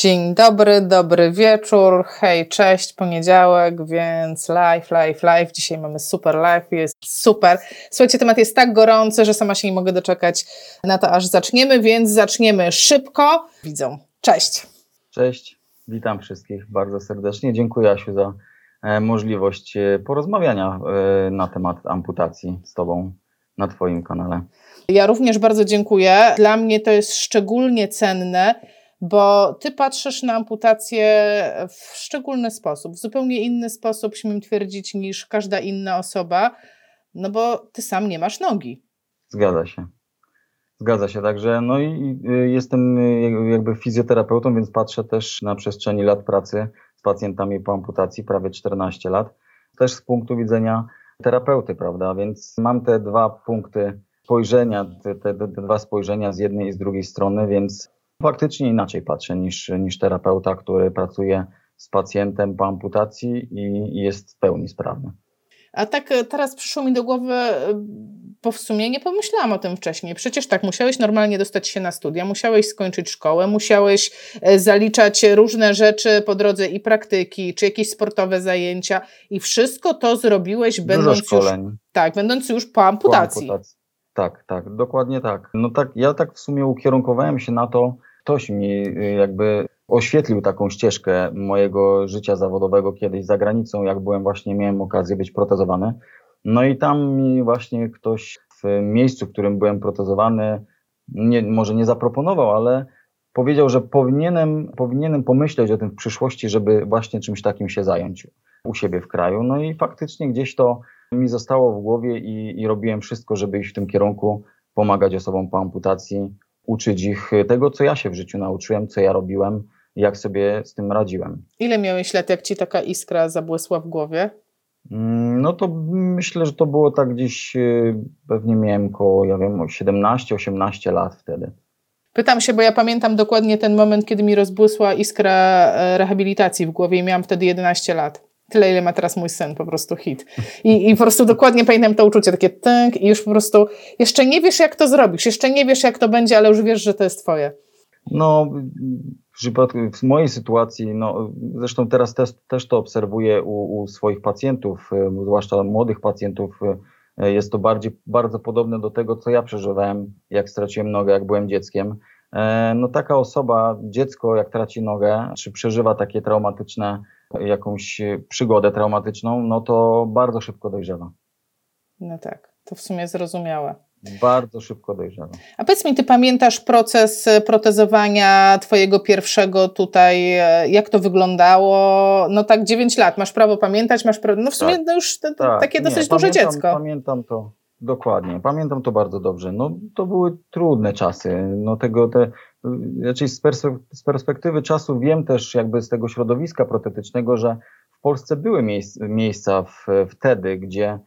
Dzień dobry, dobry wieczór, hej, cześć, poniedziałek, więc live, live, live. Dzisiaj mamy super live, jest super. Słuchajcie, temat jest tak gorący, że sama się nie mogę doczekać na to, aż zaczniemy, więc zaczniemy szybko. Widzą. Cześć. Cześć, witam wszystkich bardzo serdecznie. Dziękuję Asiu za e, możliwość e, porozmawiania e, na temat amputacji z Tobą na Twoim kanale. Ja również bardzo dziękuję. Dla mnie to jest szczególnie cenne, bo ty patrzysz na amputację w szczególny sposób, w zupełnie inny sposób, śmiem twierdzić, niż każda inna osoba, no bo ty sam nie masz nogi. Zgadza się. Zgadza się, także no i jestem jakby fizjoterapeutą, więc patrzę też na przestrzeni lat pracy z pacjentami po amputacji, prawie 14 lat, też z punktu widzenia terapeuty, prawda, więc mam te dwa punkty spojrzenia, te, te, te dwa spojrzenia z jednej i z drugiej strony, więc faktycznie inaczej patrzę niż, niż terapeuta, który pracuje z pacjentem po amputacji i, jest w pełni sprawny. A tak e, teraz przyszło mi do głowy, e, bo w sumie nie pomyślałam o tym wcześniej. Przecież tak, musiałeś normalnie dostać się na studia, musiałeś skończyć szkołę, musiałeś e, zaliczać różne rzeczy po drodze i praktyki, czy jakieś sportowe zajęcia i wszystko to zrobiłeś będąc już, tak, będąc już po amputacji. po amputacji. Tak, tak, dokładnie tak. No tak, ja tak w sumie ukierunkowałem się na to, ktoś mi y, jakby oświetlił taką ścieżkę mojego życia zawodowego kiedyś za granicą, jak byłem właśnie, miałem okazję być protezowany. No i tam mi właśnie ktoś w miejscu, w którym byłem protezowany, nie, może nie zaproponował, ale powiedział, że powinienem, powinienem pomyśleć o tym w przyszłości, żeby właśnie czymś takim się zająć u siebie w kraju. No i faktycznie gdzieś to mi zostało w głowie i, i robiłem wszystko, żeby iść w tym kierunku, pomagać osobom po amputacji, uczyć ich tego, co ja się w życiu nauczyłem, co ja robiłem, jak sobie z tym radziłem. Ile miałeś lat, jak ci taka iskra zabłysła w głowie? Mm, no to myślę, że to było tak gdzieś, y, pewnie miałem około, ja wiem, 17-18 lat wtedy. Pytam się, bo ja pamiętam dokładnie ten moment, kiedy mi rozbłysła iskra e, rehabilitacji w głowie i miałam wtedy 11 lat. Tyle, ile ma teraz mój syn, po prostu hit. I, i po prostu dokładnie pamiętam to uczucie, takie tęk i już po prostu jeszcze nie wiesz, jak to zrobisz, jeszcze nie wiesz, jak to będzie, ale już wiesz, że to jest twoje. No, w, przypadku, w mojej sytuacji, no, zresztą teraz też, też to obserwuję u, u swoich pacjentów, zwłaszcza młodych pacjentów, e, jest to bardziej, bardzo podobne do tego, co ja przeżywałem, jak straciłem nogę, jak byłem dzieckiem. E, no taka osoba, dziecko, jak traci nogę, czy przeżywa takie traumatyczne jakąś przygodę traumatyczną, no to bardzo szybko dojrzewa. No tak, to w sumie zrozumiałe. Bardzo szybko dojrzewa. A powiedz mi, ty pamiętasz proces protezowania twojego pierwszego tutaj, jak to wyglądało? No tak 9 lat, masz prawo pamiętać, masz prawo, no w sumie tak, no już te, tak, takie dosyć nie, duże pamiętam, dziecko. Pamiętam to, dokładnie, pamiętam to bardzo dobrze. No to były trudne czasy, no tego, te, znaczy z, perspektywy czasu wiem też jakby z tego środowiska protetycznego, że w Polsce były miejsca w, wtedy, gdzie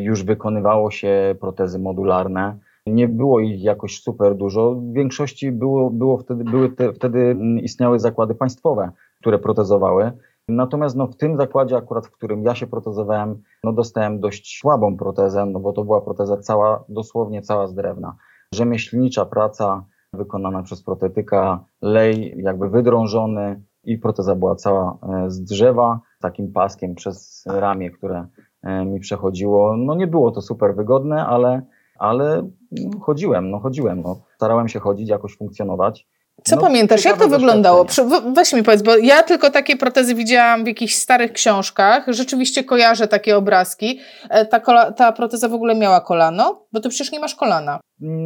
już wykonywało się protezy modularne. Nie było ich jakoś super dużo. W większości było, było wtedy, były te, wtedy istniały zakłady państwowe, które protezowały. Natomiast no, w tym zakładzie akurat, w którym ja się protezowałem, no, dostałem dość słabą protezę, no bo to była proteza cała, dosłownie cała z drewna. Rzemieślnicza praca, wykonana przez protetyka, lej jakby wydrążony i proteza była cała e, z drzewa, takim paskiem przez ramię, które e, mi przechodziło. No nie było to super wygodne, ale, ale chodziłem, no chodziłem, no. starałem się chodzić, jakoś funkcjonować. Co no, pamiętasz? Jak to wyglądało? Weź mi powiedz, bo ja tylko takie protezy widziałam w jakichś starych książkach. Rzeczywiście kojarzę takie obrazki. E, ta, kola, ta proteza w ogóle miała kolano? Bo ty przecież nie masz kolana.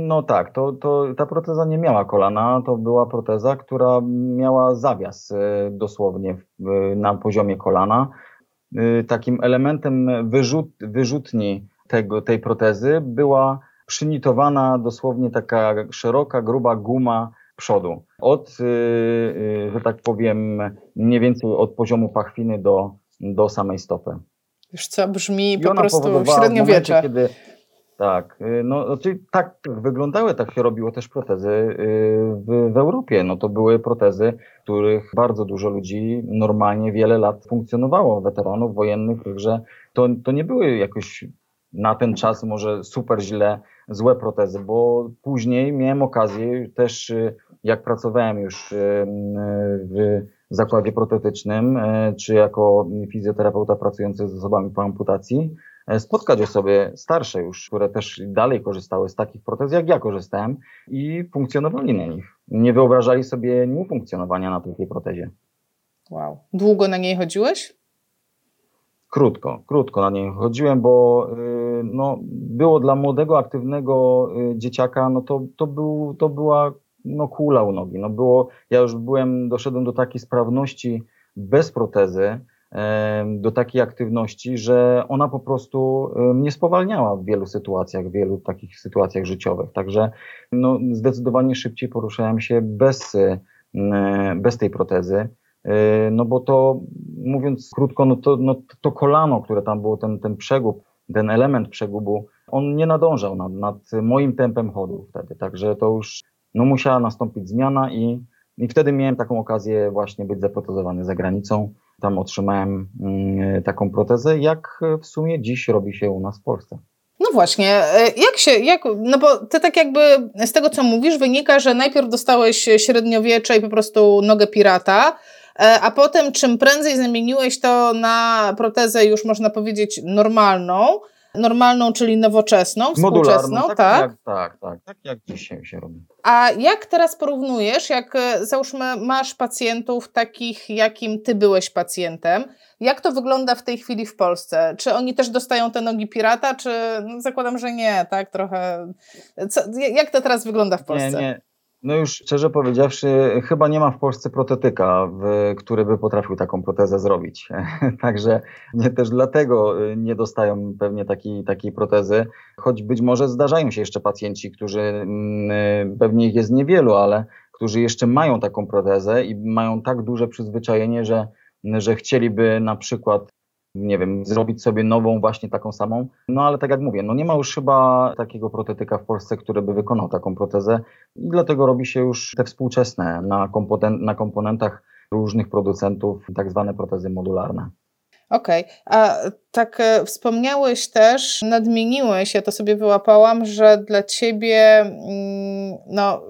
No tak, to, to ta proteza nie miała kolana. To była proteza, która miała zawias e, dosłownie na poziomie kolana. E, takim elementem wyrzut, wyrzutni tego, tej protezy była przynitowana dosłownie taka szeroka, gruba guma przodu. Od, y, y, że tak powiem, mniej więcej od poziomu pachwiny do, do samej stopy. Już co brzmi po prostu średniowiecze. Kiedy, tak, y, no czyli tak wyglądały, tak się robiło też protezy w, w Europie. No to były protezy, których bardzo dużo ludzi normalnie wiele lat funkcjonowało, weteranów wojennych, także to, to nie były jakoś na ten czas może super źle złe protezy, bo później miałem okazję też jak pracowałem już w zakładzie protetycznym, czy jako fizjoterapeuta pracujący z osobami po amputacji, spotkać osoby starsze już, które też dalej korzystały z takich protez, jak ja korzystałem i funkcjonowali na nich. Nie wyobrażali sobie niefunkcjonowania na takiej protezie. Wow. Długo na niej chodziłeś? Krótko, krótko na niej chodziłem, bo y, no, było dla młodego, aktywnego y, dzieciaka, no to, to, był, to była no, kula u nogi. No było, ja już byłem, doszedłem do takiej sprawności bez protezy, do takiej aktywności, że ona po prostu mnie spowalniała w wielu sytuacjach, w wielu takich sytuacjach życiowych. Także no, zdecydowanie szybciej poruszałem się bez, bez tej protezy. E, no bo to, mówiąc krótko, no to, no to kolano, które tam było, ten, ten przegub, ten element przegubu, on nie nadążał nad, nad moim tempem chodu wtedy, także to już no, musiała nastąpić zmiana i, i wtedy miałem taką okazję właśnie być zaprotezowany za granicą. Tam otrzymałem mm, taką protezę, jak w sumie dziś robi się u nas w Polsce. No właśnie, e, jak się, jak, no bo ty tak jakby z tego co mówisz wynika, że najpierw dostałeś średniowiecze i po prostu nogę pirata, E, a potem czym prędzej zamieniłeś to na protezę już można powiedzieć normalną, normalną, czyli nowoczesną, współczesną, tak? Tak, jak, tak, tak, tak jak dzisiaj się robi. A jak teraz porównujesz, jak e, załóżmy masz pacjentów takich, jakim ty byłeś pacjentem, jak to wygląda w tej chwili w Polsce? Czy oni też dostają te nogi pirata, czy no, zakładam, że nie, tak, trochę. Co, jak to teraz wygląda w Polsce? Nie, nie. No już szczerze powiedziawszy, chyba nie ma w Polsce protetyka, który by potrafił taką protezę zrobić. Także nie też dlatego y, nie dostają pewnie takiej, takiej protezy, choć być może zdarzają się jeszcze pacjenci, którzy mm, y, pewnie ich jest niewielu, ale którzy jeszcze mają taką protezę i mają tak duże przyzwyczajenie, że, że chcieliby na przykład nie wiem, zrobić sobie nową właśnie taką samą. No ale tak jak mówię, no nie ma już chyba takiego protetyka w Polsce, który by wykonał taką protezę i dlatego robi się już te współczesne na, komponen na komponentach różnych producentów, tak zwane protezy modularne. Okej, okay. a tak e, wspomniałeś też, nadmieniłeś, ja to sobie wyłapałam, że dla ciebie, mm, no,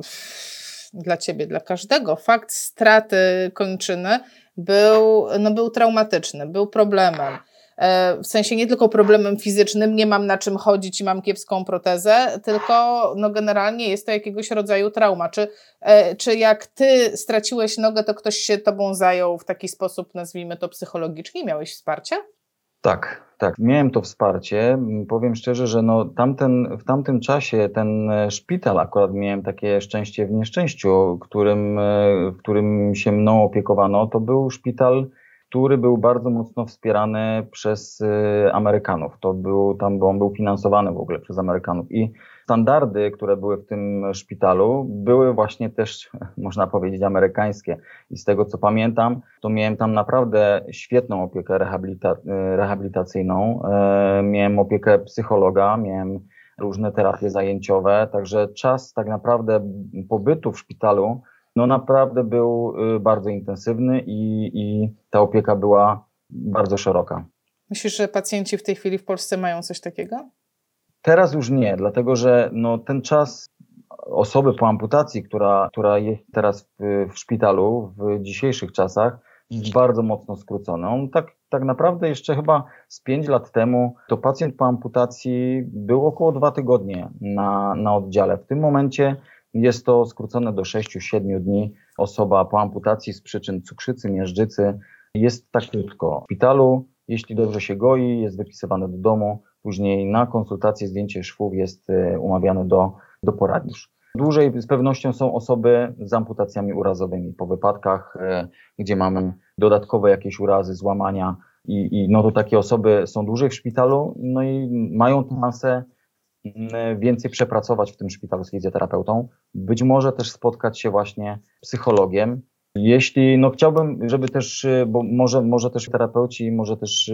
dla ciebie, dla każdego, fakt straty kończyny był, no był traumatyczny, był problemem. E, w sensie nie tylko problemem fizycznym, nie mam na czym chodzić i mam kiepską protezę, tylko no generalnie jest to jakiegoś rodzaju trauma. Czy, e, czy jak ty straciłeś nogę, to ktoś się tobą zajął w taki sposób, nazwijmy to psychologicznie? Miałeś wsparcie? Tak, tak. Miałem to wsparcie. Powiem szczerze, że no tamten, w tamtym czasie ten e, szpital, akurat miałem takie szczęście w nieszczęściu, którym, e, w którym się mną opiekowano, to był szpital, który był bardzo mocno wspierany przez e, Amerykanów. To był, tam on był finansowany w ogóle przez Amerykanów. I standardy, które były w tym szpitalu, były właśnie też, można powiedzieć, amerykańskie. I z tego co pamiętam, to miałem tam naprawdę świetną opiekę rehabilita rehabilitacyjną. E, miałem opiekę psychologa, miałem różne terapie zajęciowe, także czas tak naprawdę pobytu w szpitalu no naprawdę był y, bardzo intensywny i, i ta opieka była bardzo szeroka. Myślisz, że pacjenci w tej chwili w Polsce mają coś takiego? Teraz już nie, dlatego że no, ten czas osoby po amputacji, która, która jest teraz w, w szpitalu w dzisiejszych czasach, jest bardzo mocno skrócony. On tak, tak naprawdę jeszcze chyba z 5 lat temu to pacjent po amputacji był około dwa tygodnie na, na oddziale. W tym momencie jest to skrócone do 6-7 dni. Osoba po amputacji z przyczyn cukrzycy, miażdżycy jest tak krótko w szpitalu. Jeśli dobrze się goi, jest wypisywany do domu, Później na konsultację zdjęcie szwów jest e, umawiane do, do poradnisz. Dłużej z pewnością są osoby z amputacjami urazowymi po wypadkach, e, gdzie mamy dodatkowe jakieś urazy, złamania i, i no to takie osoby są dłużej w szpitalu, no i mają szansę mm, więcej przepracować w tym szpitalu z fizjoterapeutą, być może też spotkać się właśnie z psychologiem. Jeśli, no chciałbym, żeby też, bo może, może też terapeuci, może też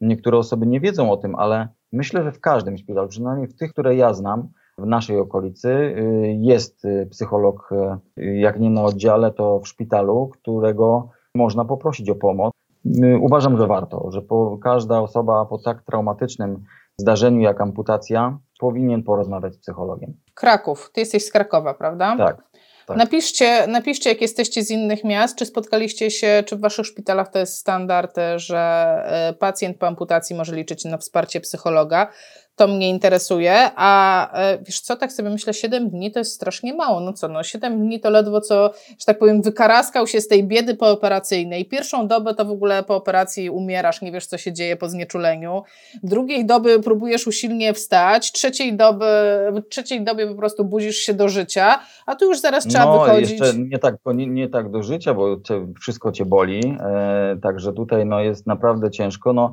niektóre osoby nie wiedzą o tym, ale myślę, że w każdym szpitalu, przynajmniej w tych, które ja znam, w naszej okolicy y, jest y, psycholog, y, jak nie na oddziale, to w szpitalu, którego można poprosić o pomoc. Uważam, że warto, że po, każda osoba po tak traumatycznym zdarzeniu jak amputacja powinien porozmawiać z psychologiem. Kraków, ty jesteś z Krakowa, prawda? Tak. Tak. Napiszcie, napiszcie, jak jesteście z innych miast, czy spotkaliście się, czy w waszych szpitalach to jest standard, że e, pacjent po amputacji może liczyć na wsparcie psychologa to mnie interesuje, a e, wiesz co, tak sobie myślę, 7 dni to jest strasznie mało, no co, no 7 dni to ledwo co, że tak powiem, wykaraskał się z tej biedy pooperacyjnej. Pierwszą dobę to w ogóle po operacji umierasz, nie wiesz co się dzieje po znieczuleniu. Drugiej doby próbujesz usilnie wstać, trzeciej doby, w trzeciej dobie po prostu budzisz się do życia, a tu już zaraz trzeba no, wychodzić. Jeszcze nie tak, nie, nie tak do życia, bo cię, wszystko cię boli, e, także tutaj no, jest naprawdę ciężko. No,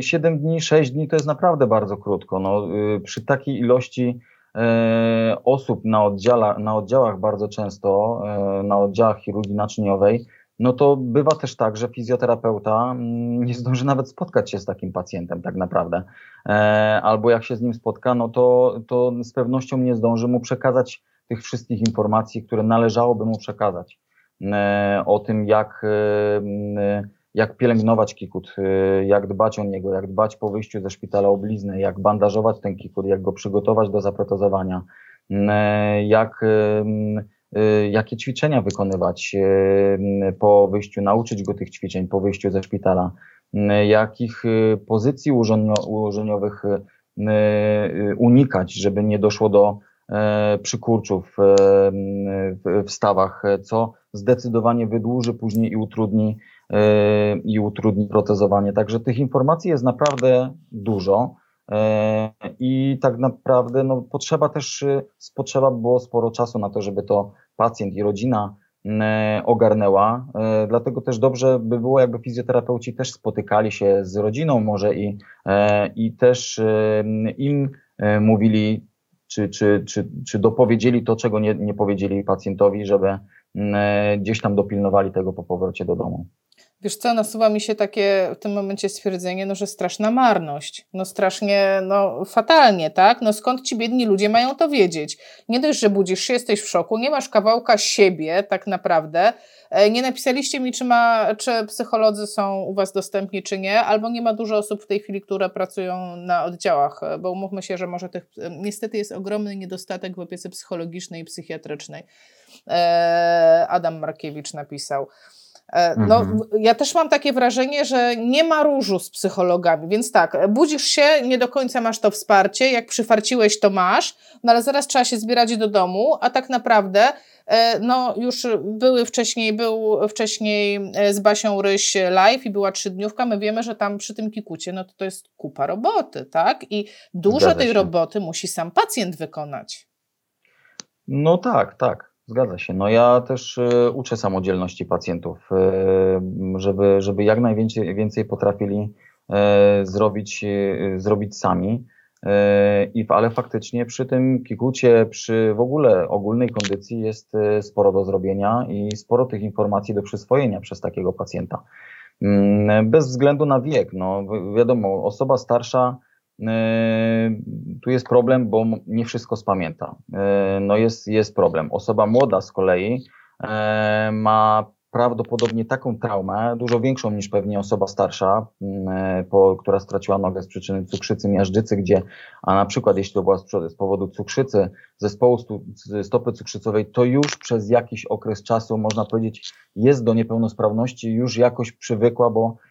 7 dni, 6 dni to jest naprawdę bardzo krótko. No, y, przy takiej ilości e, osób na, na oddziałach bardzo często, e, na oddziałach chirurgii naczyniowej, no to bywa też tak, że fizjoterapeuta mm, nie zdąży nawet spotkać się z takim pacjentem tak naprawdę. E, albo jak się z nim spotka, no to, to z pewnością nie zdąży mu przekazać tych wszystkich informacji, które należałoby mu przekazać. O tym, jak jak pielęgnować kikut, y, jak dbać o niego, jak dbać po wyjściu ze szpitala o bliznę, jak bandażować ten kikut, jak go przygotować do zaprotezowania, mm, jak, y, jakie ćwiczenia wykonywać y, po wyjściu, nauczyć go tych ćwiczeń po wyjściu ze szpitala, mm, jakich pozycji ułożeniowych unikać, żeby nie doszło do e, przykurczów e, w stawach, co zdecydowanie wydłuży później i utrudni i utrudni protezowanie. Także tych informacji jest naprawdę dużo. E, I tak naprawdę no, potrzeba też, potrzeba było sporo czasu na to, żeby to pacjent i rodzina ogarnęła. E, dlatego też dobrze by było, jakby fizjoterapeuci też spotykali się z rodziną może i, e, i też im mówili, czy, czy, czy, czy dopowiedzieli to, czego nie, nie powiedzieli pacjentowi, żeby gdzieś tam dopilnowali tego po powrocie do domu. Wiesz co, nasuwa mi się takie w tym momencie stwierdzenie, no, że straszna marność. No strasznie, no fatalnie, tak? No skąd ci biedni ludzie mają to wiedzieć? Nie dość, że budzisz się, jesteś w szoku, nie masz kawałka siebie tak naprawdę. E, nie napisaliście mi, czy, ma, czy psycholodzy są u was dostępni, czy nie, albo nie ma dużo osób w tej chwili, które pracują na oddziałach, e, bo umówmy się, że może tych, e, niestety jest ogromny niedostatek w opiece psychologicznej i psychiatrycznej. Adam Markiewicz napisał. E, no, mhm. Ja też mam takie wrażenie, że nie ma różu z psychologami, więc tak, budzisz się, nie do końca masz to wsparcie, jak przyfarciłeś, to masz, no ale zaraz trzeba się zbierać do domu, a tak naprawdę e, no już były wcześniej, był wcześniej e, z Basią Ryś live i była trzydniówka, my wiemy, że tam przy tym kikucie, no to to jest kupa roboty, tak? I dużo tej roboty musi sam pacjent wykonać. No tak, tak. Zgadza się. No ja też y, uczę samodzielności pacjentów, y, żeby, żeby jak najwięcej więcej potrafili y, zrobić, zrobić sami. I, ale faktycznie przy tym kikucie, przy w ogóle ogólnej kondycji jest sporo do zrobienia i sporo tych informacji do przyswojenia przez takiego pacjenta. Mm, bez względu na wiek. No, wiadomo, osoba starsza tu jest problem, bo nie wszystko spamięta. Yy, no jest, jest problem. Osoba młoda z kolei yy, ma prawdopodobnie taką traumę, dużo większą niż pewnie osoba starsza, po, która straciła nogę z przyczyny cukrzycy, miażdżycy, gdzie, a na przykład jeśli to była z powodu cukrzycy, zespołu stopy cukrzycowej, to już przez jakiś okres czasu, można powiedzieć, jest do niepełnosprawności, już jakoś przywykła, bo E,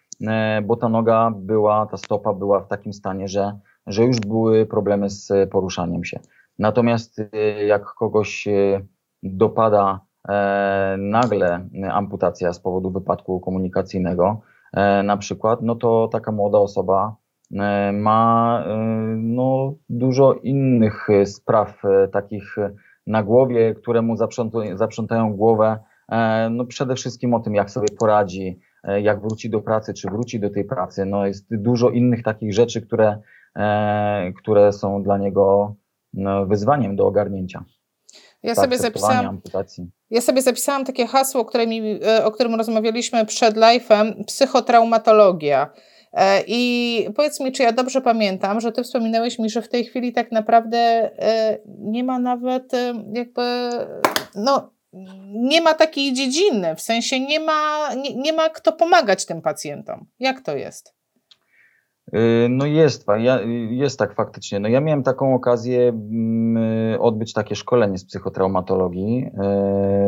bo ta noga była, ta stopa była w takim stanie, że, że już były problemy z poruszaniem się. Natomiast e, jak kogoś e, dopada nagle amputacja z powodu wypadku komunikacyjnego, na przykład, no to taka młoda osoba ma no, dużo innych spraw takich na głowie, które mu zaprzątają głowę, no przede wszystkim o tym, jak sobie poradzi, E, jak wróci do pracy, czy wróci do tej pracy. No jest dużo innych takich rzeczy, które, e, które są dla niego no, wyzwaniem do ogarnięcia. Ja sobie, zapisałam, amputacji. ja sobie zapisałam takie hasło, które mi, e, o którym rozmawialiśmy przed live'em, psychotraumatologia. I powiedz mi, czy ja dobrze pamiętam, że ty wspominałeś mi, że w tej chwili tak naprawdę nie ma nawet jakby, no nie ma takiej dziedziny, w sensie nie ma, nie, nie ma kto pomagać tym pacjentom. Jak to jest? No jest, jest tak faktycznie. No ja miałem taką okazję mm, odbyć takie szkolenie z psychotraumatologii,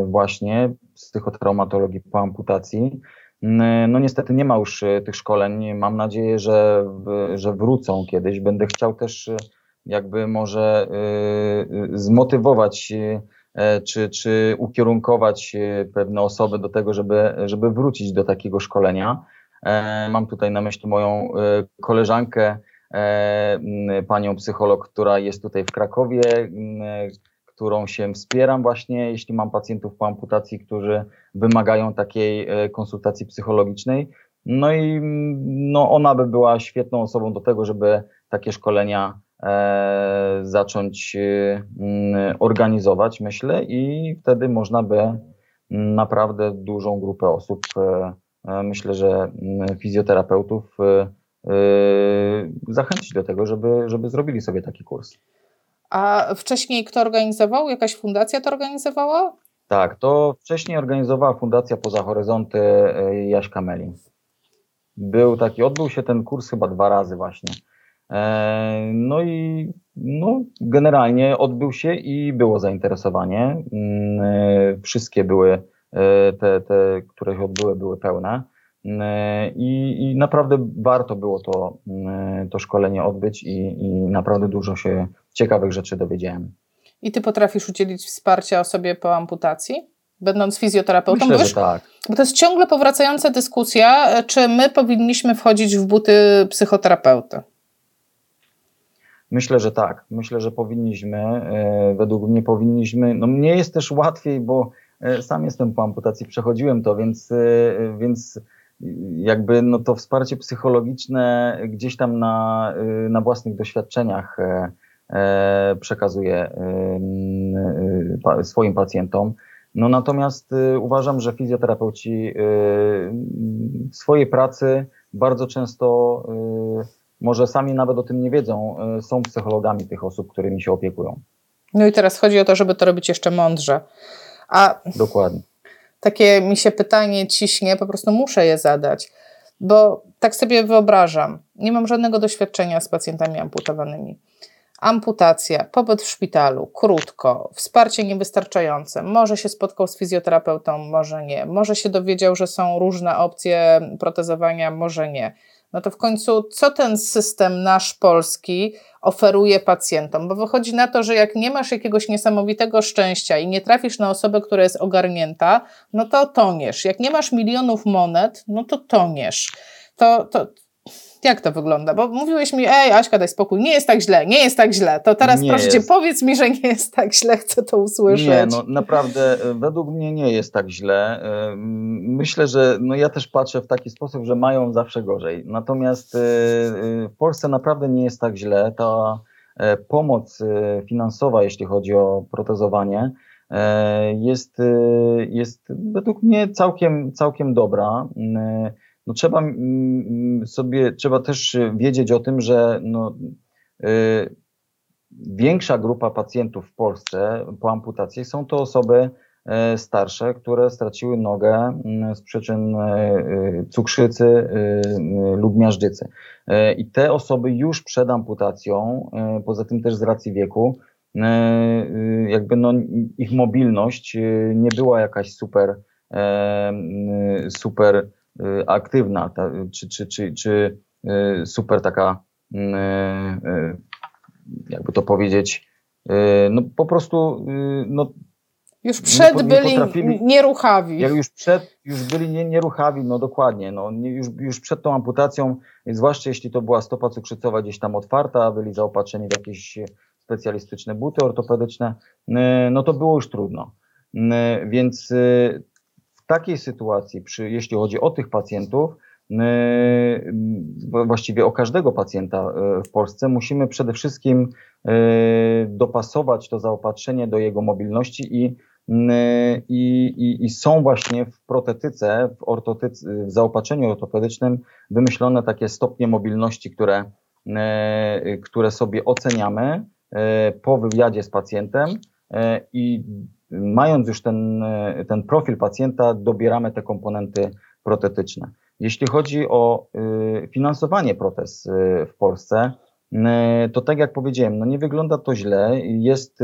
właśnie psychotraumatologii po amputacji. No niestety nie ma już tych szkoleń. Mam nadzieję, że, że wrócą kiedyś. Będę chciał też jakby może zmotywować czy, czy ukierunkować e, pewne osoby do tego, żeby, żeby wrócić do takiego szkolenia. E, mam tutaj na myśli moją koleżankę, panią psycholog, która jest tutaj w Krakowie, którą się wspieram właśnie, jeśli mam pacjentów po amputacji, którzy wymagają takiej konsultacji psychologicznej. No i no, ona by była świetną osobą do tego, żeby takie szkolenia E, zacząć e, organizować, myślę, i wtedy można by naprawdę dużą grupę osób, e, myślę, że fizjoterapeutów, zachęcić do tego, żeby, żeby zrobili sobie taki kurs. A wcześniej kto organizował? Jakaś fundacja to organizowała? Tak, to wcześniej organizowała Fundacja Poza Horyzonty Jaśka Meli. Był taki, odbył się ten kurs chyba dwa razy właśnie. E, no i no, generalnie odbył się i było zainteresowanie. Mm, e, wszystkie były, e, te, te które się odbyły, były pełne. I, I, naprawdę warto było to, mm, to szkolenie odbyć i, i naprawdę dużo się ciekawych rzeczy dowiedziałem. I ty potrafisz udzielić wsparcia osobie po amputacji? Będąc fizjoterapeutą, Myślę, bo, tak. bo to jest ciągle powracająca dyskusja, czy my powinniśmy wchodzić w buty psychoterapeuty. Myślę, że tak. Myślę, że powinniśmy. E, według mnie powinniśmy. No mnie jest też łatwiej, bo e, sam jestem po amputacji, przechodziłem to, więc, e, więc jakby no to wsparcie psychologiczne gdzieś tam na, na własnych doświadczeniach przekazuję swoim pacjentom. No natomiast uważam, że fizjoterapeuci w swojej pracy bardzo często może sami nawet o tym nie wiedzą, e, są psychologami tych osób, którymi się opiekują. No i teraz chodzi o to, żeby to robić jeszcze mądrze. A Dokładnie. Takie mi się pytanie ciśnie, po prostu muszę je zadać, bo tak sobie wyobrażam, nie mam żadnego doświadczenia z pacjentami amputowanymi. Amputacja, pobyt w szpitalu, krótko, wsparcie niewystarczające. Może się spotkał z fizjoterapeutą, może nie. Może się dowiedział, że są różne opcje protezowania, może nie no to w końcu co ten system nasz polski oferuje pacjentom? Bo wychodzi na to, że jak nie masz jakiegoś niesamowitego szczęścia i nie trafisz na osobę, która jest ogarnięta, no to toniesz. Jak nie masz milionów monet, no to toniesz. To, to, jak to wygląda? Bo mówiłeś mi, ej, Aśka, daj spokój, nie jest tak źle, nie jest tak źle. To teraz nie proszę jest. cię, powiedz mi, że nie jest tak źle, chcę to usłyszeć. Nie, no naprawdę, e, według mnie nie jest tak źle. E, myślę, że no ja też patrzę w taki sposób, że mają zawsze gorzej. Natomiast e, w Polsce naprawdę nie jest tak źle. Ta pomoc finansowa, jeśli chodzi o protezowanie, jest, jest według mnie całkiem, całkiem dobra no trzeba sobie, trzeba też wiedzieć o tym, że no, y, większa grupa pacjentów w Polsce po amputacji są to osoby y, starsze, które straciły nogę z przyczyn cukrzycy lub miażdżycy. I te osoby już przed amputacją, poza tym też z racji wieku, jakby no, ich mobilność nie była jakaś super, super aktywna, ta, czy, czy, czy, czy y, super taka, y, jakby to powiedzieć, no po prostu no, już przed nie, byli nie nieruchawi. Jak już przed, już byli nie, nieruchawi, no dokładnie, no, już, już przed tą amputacją, zwłaszcza jeśli to była stopa cukrzycowa gdzieś tam otwarta, byli zaopatrzeni w jakieś specjalistyczne buty ortopedyczne, no to było już trudno. Więc takiej sytuacji, przy, jeśli chodzi o tych pacjentów, właściwie o każdego pacjenta e, w Polsce, musimy przede wszystkim e, dopasować to zaopatrzenie do jego mobilności i, i, i, i są właśnie w protetyce, w, w zaopatrzeniu ortopedycznym wymyślone takie stopnie mobilności, które, które sobie oceniamy e, po wywiadzie z pacjentem i mając już ten, ten profil pacjenta, dobieramy te komponenty protetyczne. Jeśli chodzi o finansowanie protez w Polsce, to tak jak powiedziałem, no nie wygląda to źle. Jest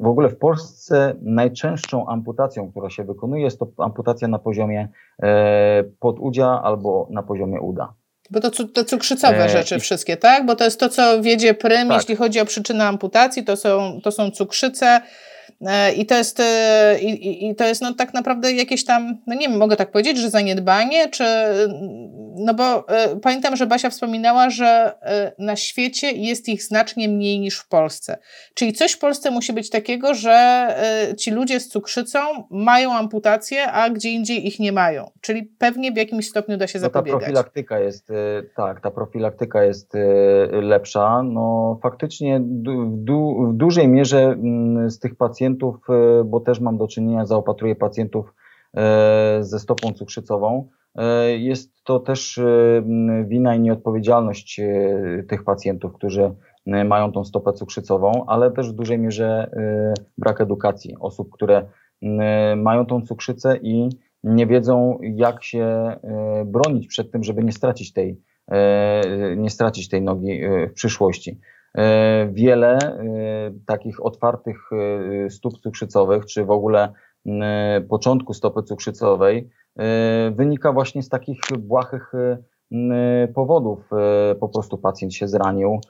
w ogóle w Polsce najczęstszą amputacją, która się wykonuje, jest to amputacja na poziomie podudzia albo na poziomie uda. Bo to, to cukrzycowe e, rzeczy wszystkie, tak? Bo to jest to, co wiedzie prym, tak. jeśli chodzi o przyczynę amputacji, to są, to są cukrzyce, I to jest, e, i, i to jest no, tak naprawdę jakieś tam, no nie wiem, mogę tak powiedzieć, że zaniedbanie, czy, no bo e, pamiętam, że Basia wspominała, że na świecie jest ich znacznie mniej niż w Polsce. Czyli coś w Polsce musi być takiego, że ci ludzie z cukrzycą mają amputację, a gdzie indziej ich nie mają. Czyli pewnie w jakimś stopniu da się no zapobiegać. Ta profilaktyka jest, tak, ta profilaktyka jest lepsza. No faktycznie w, du, w dużej mierze mm, z tych pacjentów pacjentów, e, bo też mam do czynienia, zaopatruję pacjentów e, ze stopą cukrzycową. E, jest to też wina i nieodpowiedzialność tych pacjentów, którzy mają tą stopę cukrzycową, ale też w dużej mierze brak edukacji osób, które mają tą cukrzycę i nie wiedzą, jak się bronić przed tym, żeby nie stracić tej, nie stracić tej nogi w przyszłości. E, wiele e, takich otwartych e, stóp cukrzycowych, czy w ogóle początku stopy cukrzycowej wynika właśnie z takich błahych powodów. Po prostu pacjent się zranił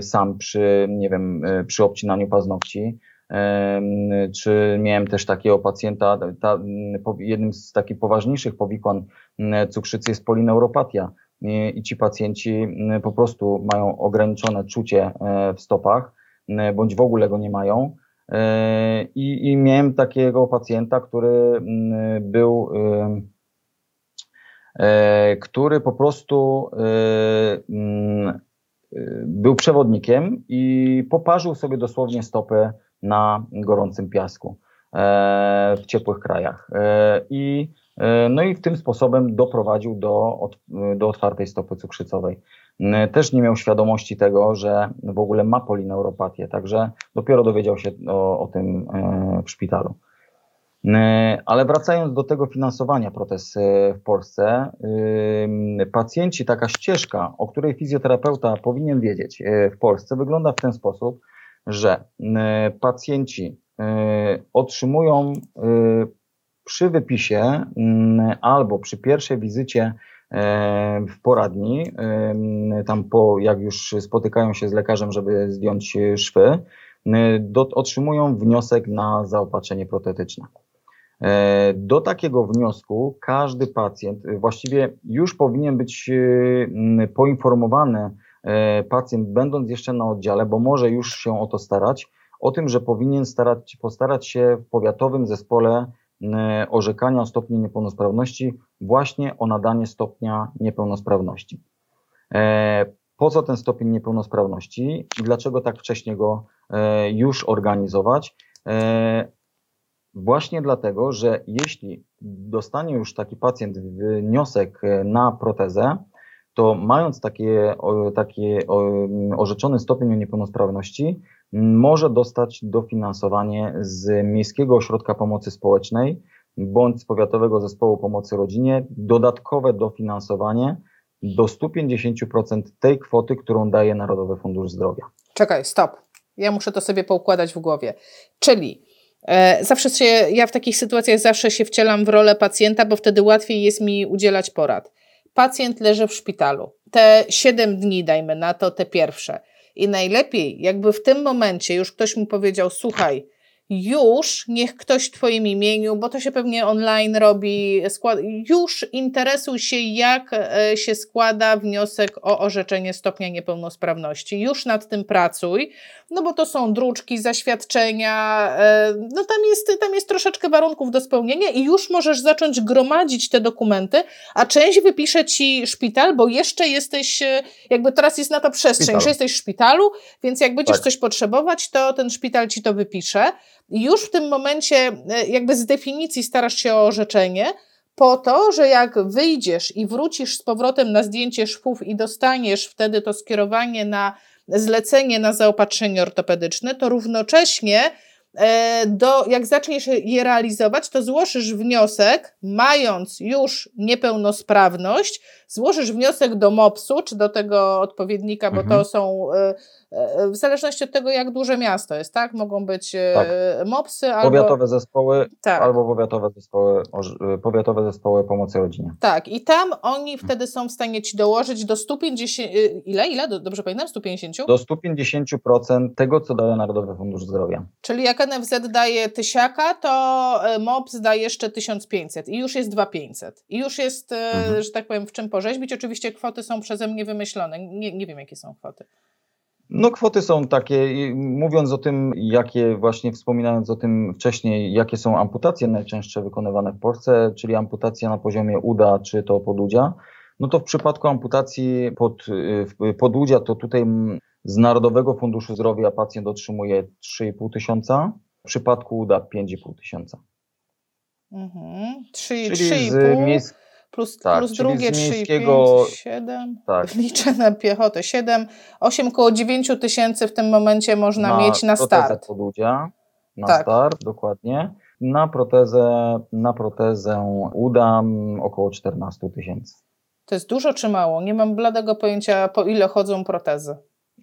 sam przy, nie wiem, przy obcinaniu paznokci. Czy miałem też takiego pacjenta, ta, jednym z takich poważniejszych powikłań cukrzycy jest polineuropatia i ci pacjenci po prostu mają ograniczone czucie e, w stopach, bądź w ogóle go nie mają. E, I, i miałem takiego pacjenta, który był, e, który po prostu był przewodnikiem i poparzył sobie dosłownie stopy na gorącym piasku w ciepłych krajach. I no i tym sposobem doprowadził do, do otwartej stopy cukrzycowej. E, też nie miał świadomości tego, że w ogóle ma polineuropatię, także dopiero dowiedział się o, o tym e, w szpitalu. Ale wracając do tego finansowania protez w Polsce, pacjenci, taka ścieżka, o której fizjoterapeuta powinien wiedzieć w Polsce, wygląda w ten sposób, że pacjenci otrzymują przy wypisie mm, albo przy pierwszej wizycie e, w poradni, tam po, jak już spotykają się z lekarzem, żeby zdjąć szwy, do, otrzymują wniosek na zaopatrzenie protetyczne. E, do takiego wniosku każdy pacjent właściwie już powinien być poinformowany pacjent, będąc jeszcze na oddziale, bo może już się o to starać, o tym, że powinien starać, postarać się w powiatowym zespole E, orzekania o stopniu niepełnosprawności właśnie o nadanie stopnia niepełnosprawności. E, po co ten stopień niepełnosprawności i dlaczego tak wcześnie go e, już organizować? Właśnie dlatego, że jeśli dostanie już taki pacjent wniosek na protezę, to mając takie, takie orzeczony stopień niepełnosprawności, może dostać dofinansowanie z Miejskiego Ośrodka Pomocy Społecznej bądź z Powiatowego Zespołu Pomocy Rodzinie dodatkowe dofinansowanie do 150% tej kwoty, którą daje Narodowy Fundusz Zdrowia. Czekaj, stop. Ja muszę to sobie poukładać w głowie. Czyli e, zawsze się, ja w takich sytuacjach zawsze się wcielam w rolę pacjenta, bo wtedy łatwiej jest mi udzielać porad. Pacjent leży w szpitalu. Te 7 dni, dajmy na to, te pierwsze i najlepiej, jakby w tym momencie już ktoś mu powiedział: Słuchaj, już niech ktoś w Twoim imieniu, bo to się pewnie online robi, już interesuj się, jak e, się składa wniosek o orzeczenie stopnia niepełnosprawności. Już nad tym pracuj, no bo to są druczki, zaświadczenia, e, no tam jest, tam jest troszeczkę warunków do spełnienia i już możesz zacząć gromadzić te dokumenty, a część wypisze Ci szpital, bo jeszcze jesteś, e, jakby teraz jest na to przestrzeń, że jesteś w szpitalu, więc jak będziesz tak. coś potrzebować, to ten szpital Ci to wypisze już w tym momencie e, jakby z definicji starasz się o orzeczenie, po to, że jak wyjdziesz i wrócisz z powrotem na zdjęcie szwów i dostaniesz wtedy to skierowanie na zlecenie na zaopatrzenie ortopedyczne, to równocześnie e, do, jak zaczniesz je realizować, to złożysz wniosek, mając już niepełnosprawność, złożysz wniosek do MOPS-u, czy do tego odpowiednika, bo Mhm. to są, e, e, w zależności od tego, jak duże miasto jest, tak? Mogą być e, Tak. MOPS-y albo... Powiatowe zespoły Tak. albo powiatowe zespoły, powiatowe zespoły pomocy rodzinie. Tak, i tam oni wtedy są w stanie ci dołożyć do 150, y, ile, ile, Do- dobrze pamiętam, 150? Do 150% tego, co daje Narodowy Fundusz Zdrowia. Czyli jak NFZ daje tysiaka, to MOPS daje jeszcze 1500 i już jest 2500. I już jest, Mhm. że tak powiem, w czym porzeźbić. Oczywiście kwoty są przeze mnie wymyślone, nie, nie wiem jakie są kwoty. No kwoty są takie, mówiąc o tym, jakie właśnie wspominając o tym wcześniej, jakie są amputacje najczęstsze wykonywane w Polsce, czyli amputacja na poziomie uda czy to podudzia, no to w przypadku amputacji pod, podudzia to tutaj z Narodowego Funduszu Zdrowia pacjent otrzymuje 3,5 tysiąca, w przypadku uda 5,5 tysiąca. Mhm. Trzy- Czyli 3,5 z miejsc, plus, tak, plus drugie z 3,5, miejskiego- 7. tak, Liczę na piechotę 7, 8 koło 9 tysięcy w tym momencie można mieć na start. podudzia, na Tak. start, dokładnie. Na protezę, na protezę uda mm, około 14 tysięcy. To jest dużo czy mało? Nie mam bladego pojęcia, po ile chodzą protezy.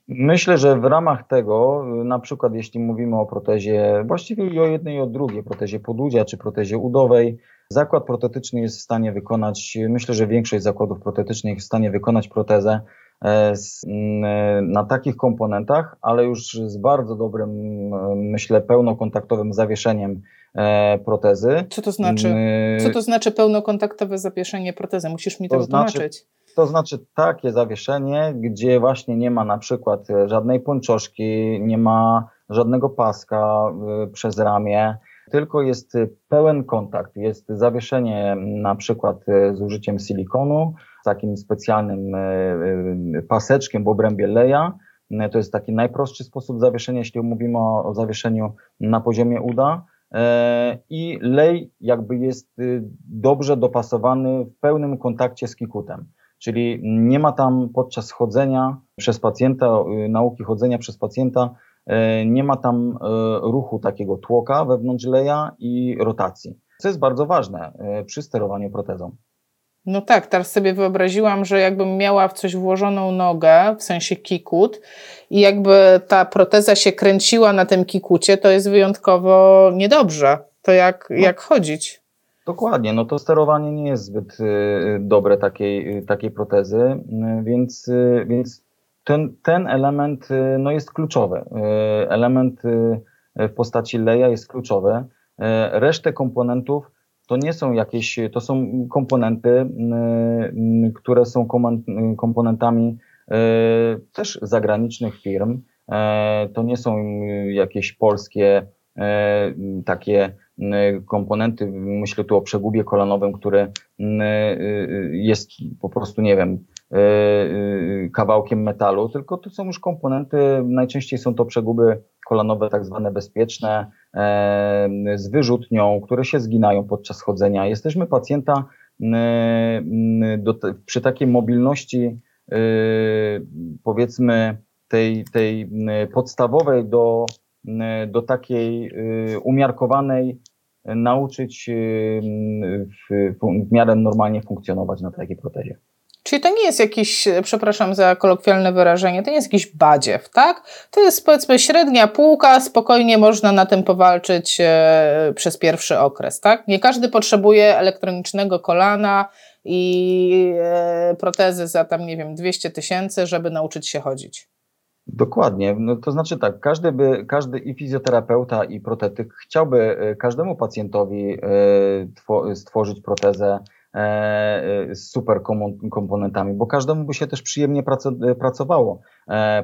Myślę, że w ramach tego, na przykład jeśli mówimy o protezie, właściwie i o jednej i o drugiej, protezie podudzia czy protezie udowej, zakład protetyczny jest w stanie wykonać, myślę, że większość zakładów protetycznych jest w stanie wykonać protezę e, mm, na takich komponentach, ale już z bardzo dobrym, e, myślę, pełnokontaktowym zawieszeniem e, protezy. Co to znaczy? Mm, Co to znaczy pełnokontaktowe zapieszenie protezy? Musisz mi To to znaczy- wytłumaczyć. To znaczy takie zawieszenie, gdzie właśnie nie ma na przykład e, żadnej pończoszki, nie ma żadnego paska przez ramię, tylko jest y, pełen kontakt. Jest zawieszenie na przykład y, z użyciem silikonu, takim specjalnym y, paseczkiem w obrębie leja. To jest taki najprostszy sposób zawieszenia, jeśli mówimy o, o zawieszeniu na poziomie uda. E, I lej jakby jest dobrze dopasowany w pełnym kontakcie z kikutem. Czyli nie ma tam podczas chodzenia przez pacjenta, nauki chodzenia przez pacjenta, nie ma tam y, ruchu takiego tłoka wewnątrz leja i rotacji. Co jest bardzo ważne y, przy sterowaniu protezą. No tak, teraz sobie wyobraziłam, że jakbym miała w coś włożoną nogę, w sensie kikut, i jakby ta proteza się kręciła na tym kikucie, to jest wyjątkowo niedobrze. To jak, No. jak chodzić. Dokładnie, no to sterowanie nie jest zbyt dobre takiej, takiej protezy, więc, więc ten, ten element y, no jest kluczowy. Y, Element y, w postaci leja jest kluczowy. Resztę komponentów to nie są jakieś, to są komponenty, które są komponentami też zagranicznych firm. To nie są jakieś polskie takie komponenty, myślę tu o przegubie kolanowym, który y, y, jest po prostu, nie wiem, y, y, kawałkiem metalu, tylko to są już komponenty, najczęściej są to przeguby kolanowe tak zwane bezpieczne, e, z wyrzutnią, które się zginają podczas chodzenia. Jesteśmy pacjenta y, y, przy takiej mobilności y, powiedzmy tej, tej y, podstawowej do, y, do takiej y, umiarkowanej y, nauczyć y, w, w miarę normalnie funkcjonować na takiej protezie. Czyli to nie jest jakiś, przepraszam za kolokwialne wyrażenie, to nie jest jakiś badziew, tak? To jest powiedzmy średnia półka, spokojnie można na tym powalczyć e, przez pierwszy okres, tak? Nie każdy potrzebuje elektronicznego kolana i e, protezy za tam, nie wiem, 200 tysięcy, żeby nauczyć się chodzić. Dokładnie. No, to znaczy tak, każdy, by, każdy i fizjoterapeuta, i protetyk chciałby e, każdemu pacjentowi e, two, stworzyć protezę e, z super komponentami, bo każdemu by się też przyjemnie praco- pracowało.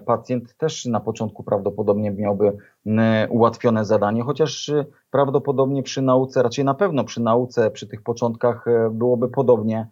Pacjent też na początku prawdopodobnie miałby ułatwione zadanie, chociaż prawdopodobnie przy nauce, raczej na pewno przy nauce, przy tych początkach byłoby podobnie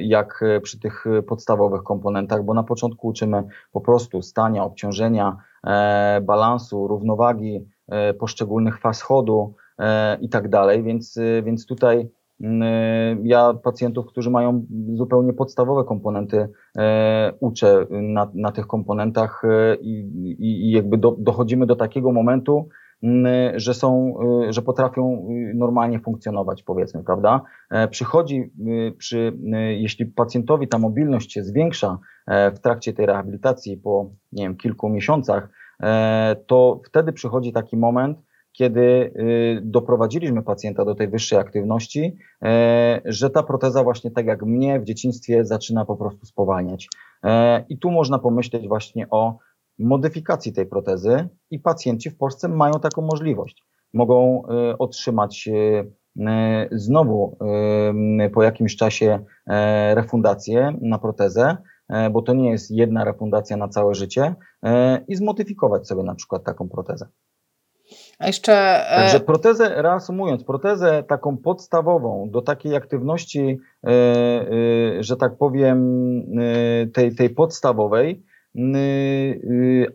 jak e, przy tych e, podstawowych komponentach, bo na początku uczymy po prostu stania, obciążenia, e, balansu, równowagi e, poszczególnych faz chodu e, i tak dalej, więc, e, więc tutaj mm, e, ja pacjentów, którzy mają zupełnie podstawowe komponenty, e, uczę na, na tych komponentach e, i, i jakby do, dochodzimy do takiego momentu, że są, że potrafią normalnie funkcjonować, powiedzmy, prawda? Przychodzi przy, jeśli pacjentowi ta mobilność się zwiększa w trakcie tej rehabilitacji po, nie wiem, kilku miesiącach, to wtedy przychodzi taki moment, kiedy y, doprowadziliśmy pacjenta do tej wyższej aktywności, e, że ta proteza właśnie tak jak mnie w dzieciństwie zaczyna po prostu spowalniać. E, I tu można pomyśleć właśnie o modyfikacji tej protezy i pacjenci w Polsce mają taką możliwość. Mogą e, otrzymać znowu po jakimś czasie refundację na protezę, bo to nie jest jedna refundacja na całe życie i zmodyfikować sobie na przykład taką protezę. A jeszcze. E, Także protezę, reasumując, protezę taką podstawową do takiej aktywności, e, e, że tak powiem, tej, tej podstawowej,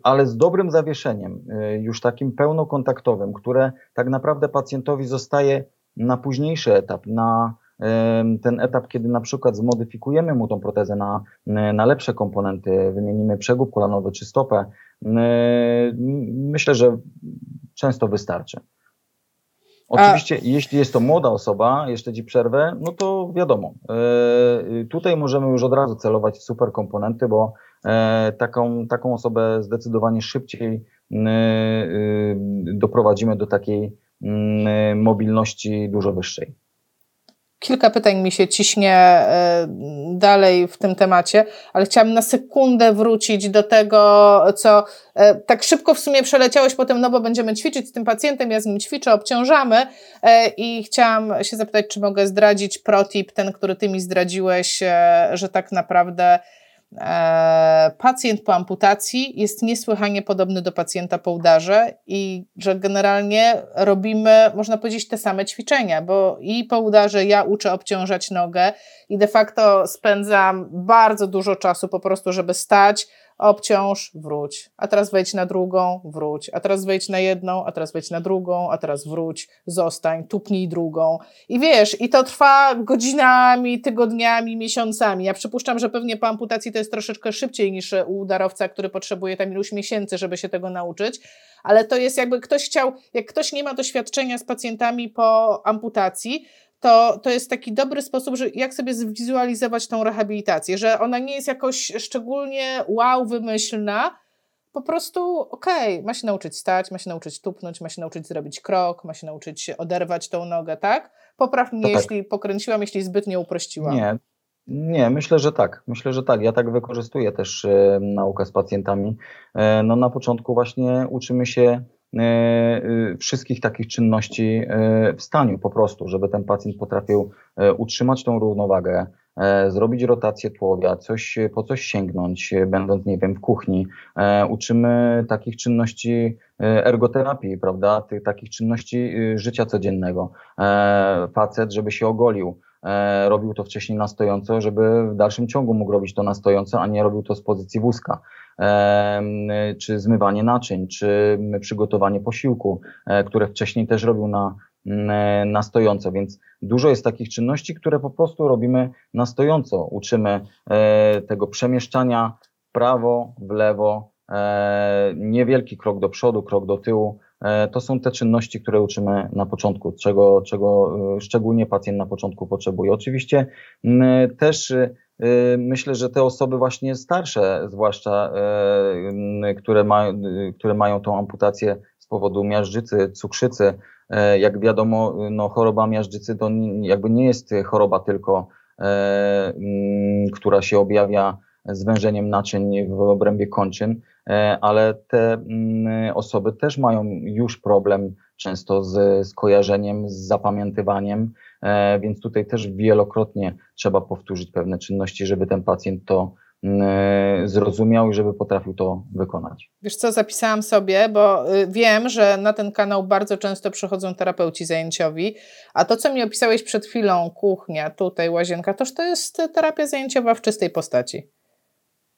ale z dobrym zawieszeniem, już takim pełnokontaktowym, które tak naprawdę pacjentowi zostaje na późniejszy etap, na ten etap, kiedy na przykład zmodyfikujemy mu tą protezę na, na lepsze komponenty, wymienimy przegub kolanowy czy stopę, myślę, że często wystarczy. Oczywiście, A... jeśli jest to młoda osoba, jeszcze ci przerwę, no to wiadomo. Yy, tutaj możemy już od razu celować w super komponenty, bo yy, taką, taką osobę zdecydowanie szybciej yy, doprowadzimy do takiej mobilności dużo wyższej. Kilka pytań mi się ciśnie e, dalej w tym temacie, ale chciałam na sekundę wrócić do tego, co e, tak szybko w sumie przeleciałeś potem, no bo będziemy ćwiczyć z tym pacjentem, ja z nim ćwiczę, obciążamy e, i chciałam się zapytać, czy mogę zdradzić protip, ten, który ty mi zdradziłeś, że tak naprawdę E, pacjent po amputacji jest niesłychanie podobny do pacjenta po udarze i że generalnie robimy, można powiedzieć, te same ćwiczenia, bo i po udarze ja uczę obciążać nogę i de facto spędzam bardzo dużo czasu po prostu, żeby stać, obciąż, wróć, a teraz wejdź na drugą, wróć, a teraz wejdź na jedną, a teraz wejdź na drugą, a teraz wróć, zostań, tupnij drugą. I wiesz, i to trwa godzinami, tygodniami, miesiącami. Ja przypuszczam, że pewnie po amputacji to jest troszeczkę szybciej niż u udarowca, który potrzebuje tam iluś miesięcy, żeby się tego nauczyć, ale to jest jakby ktoś chciał, jak ktoś nie ma doświadczenia z pacjentami po amputacji, to, to jest taki dobry sposób, że jak sobie zwizualizować tą rehabilitację, że ona nie jest jakoś szczególnie wow, wymyślna, po prostu okej, okay, ma się nauczyć stać, ma się nauczyć tupnąć, ma się nauczyć zrobić krok, ma się nauczyć oderwać tą nogę, tak? Popraw mnie, tak. jeśli pokręciłam, jeśli zbytnio uprościłam. Nie, nie, myślę, że tak. Myślę, że tak. Ja tak wykorzystuję też e, naukę z pacjentami. E, no na początku właśnie uczymy się wszystkich takich czynności e, w staniu po prostu, żeby ten pacjent potrafił utrzymać tą równowagę, zrobić rotację tłowia, coś, po coś sięgnąć, będąc, nie wiem, w kuchni. Uczymy takich czynności ergoterapii, prawda, tych takich czynności życia codziennego. Facet, żeby się ogolił, robił to wcześniej na stojąco, żeby w dalszym ciągu mógł robić to na stojąco, a nie robił to z pozycji wózka czy zmywanie naczyń, czy przygotowanie posiłku, e, które wcześniej też robił na, na stojąco, więc dużo jest takich czynności, które po prostu robimy na stojąco. Uczymy e, tego przemieszczania w prawo, w lewo, e, niewielki krok do przodu, krok do tyłu. To są te czynności, które uczymy na początku, czego, czego szczególnie pacjent na początku potrzebuje. Oczywiście też myślę, że te osoby właśnie starsze, zwłaszcza y, które, ma, y, które mają tą amputację z powodu miażdżycy, cukrzycy, jak wiadomo, no, choroba miażdżycy to jakby nie jest choroba tylko, mm, która się objawia zwężeniem naczyń w obrębie kończyn, ale te mm, osoby też mają już problem często z, z kojarzeniem, z zapamiętywaniem, więc tutaj też wielokrotnie trzeba powtórzyć pewne czynności, żeby ten pacjent to mm, e, zrozumiał i żeby potrafił to wykonać. Wiesz co, zapisałam sobie, bo y, wiem, że na ten kanał bardzo często przychodzą terapeuci zajęciowi, a to, co mi opisałeś przed chwilą, kuchnia, tutaj łazienka, toż to jest terapia zajęciowa w czystej postaci.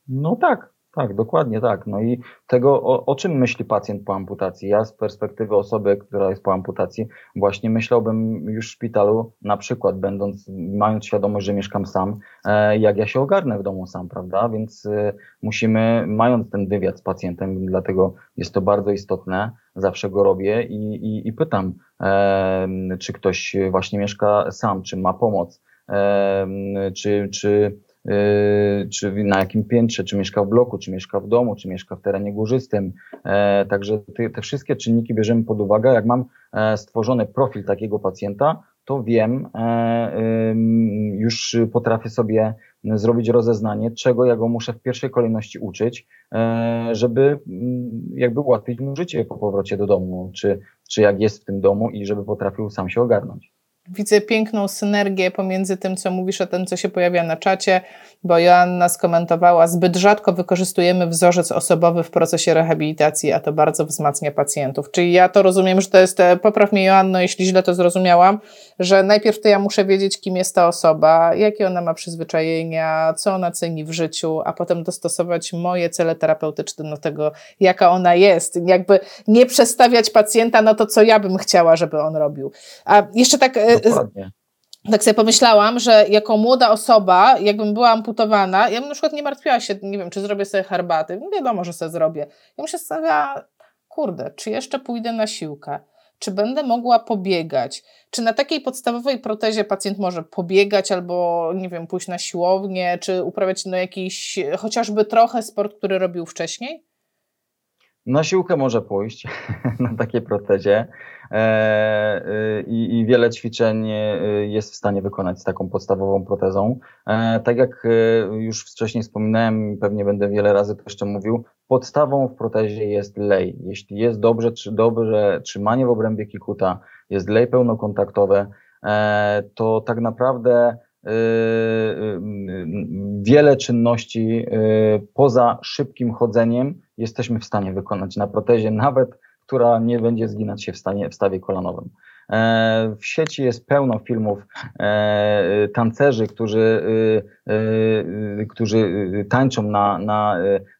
No tak, Tak, dokładnie tak. No i tego, o, o, czym myśli pacjent po amputacji? Ja z perspektywy osoby, która jest po amputacji, właśnie myślałbym już w szpitalu, na przykład będąc, mając świadomość, że mieszkam sam, e, jak ja się ogarnę w domu sam, prawda? Więc e, musimy, mając ten wywiad z pacjentem, dlatego jest to bardzo istotne, zawsze go robię i, i, i pytam, e, czy ktoś właśnie mieszka sam, czy ma pomoc, czy, czy czy na jakim piętrze, czy mieszka w bloku, czy mieszka w domu, czy mieszka w terenie górzystym. E, także te, te wszystkie czynniki bierzemy pod uwagę. Jak mam e, stworzony profil takiego pacjenta, to wiem, e, już potrafię sobie zrobić rozeznanie, czego ja go muszę w pierwszej kolejności uczyć, żeby mm, jakby ułatwić mu życie po powrocie do domu, czy, czy jak jest w tym domu i żeby potrafił sam się ogarnąć. Widzę piękną synergię pomiędzy tym, co mówisz, a tym, co się pojawia na czacie, bo Joanna skomentowała, zbyt rzadko wykorzystujemy wzorzec osobowy w procesie rehabilitacji, a to bardzo wzmacnia pacjentów. Czyli ja to rozumiem, że to jest, e, popraw mnie Joanno, jeśli źle to zrozumiałam, że najpierw to ja muszę wiedzieć, kim jest ta osoba, jakie ona ma przyzwyczajenia, co ona ceni w życiu, a potem dostosować moje cele terapeutyczne do tego, jaka ona jest. Jakby nie przestawiać pacjenta na to, co ja bym chciała, żeby on robił. A jeszcze tak e, Dokładnie. Tak sobie pomyślałam, że jako młoda osoba, jakbym była amputowana, ja bym na przykład nie martwiła się, nie wiem, czy zrobię sobie herbaty. No wiadomo, że sobie zrobię. Ja bym się zastanawiała, kurde, czy jeszcze pójdę na siłkę? Czy będę mogła pobiegać? Czy na takiej podstawowej protezie pacjent może pobiegać albo, nie wiem, pójść na siłownię, czy uprawiać no, jakiś chociażby trochę sport, który robił wcześniej? Na siłkę może pójść na takiej protezie e, y, i, i, wiele ćwiczeń y, jest w stanie wykonać z taką podstawową protezą. E, tak jak już wcześniej wspominałem, pewnie będę wiele razy to jeszcze mówił, podstawą w protezie jest lej. Jeśli jest dobrze, czy dobrze trzymanie w obrębie kikuta, jest lej pełnokontaktowe, e, to tak naprawdę wiele czynności poza szybkim chodzeniem jesteśmy w stanie wykonać na protezie, nawet która nie będzie zginać się w, stanie, w stawie kolanowym. E, w sieci jest pełno filmów e, tancerzy, którzy, e, którzy tańczą na, na,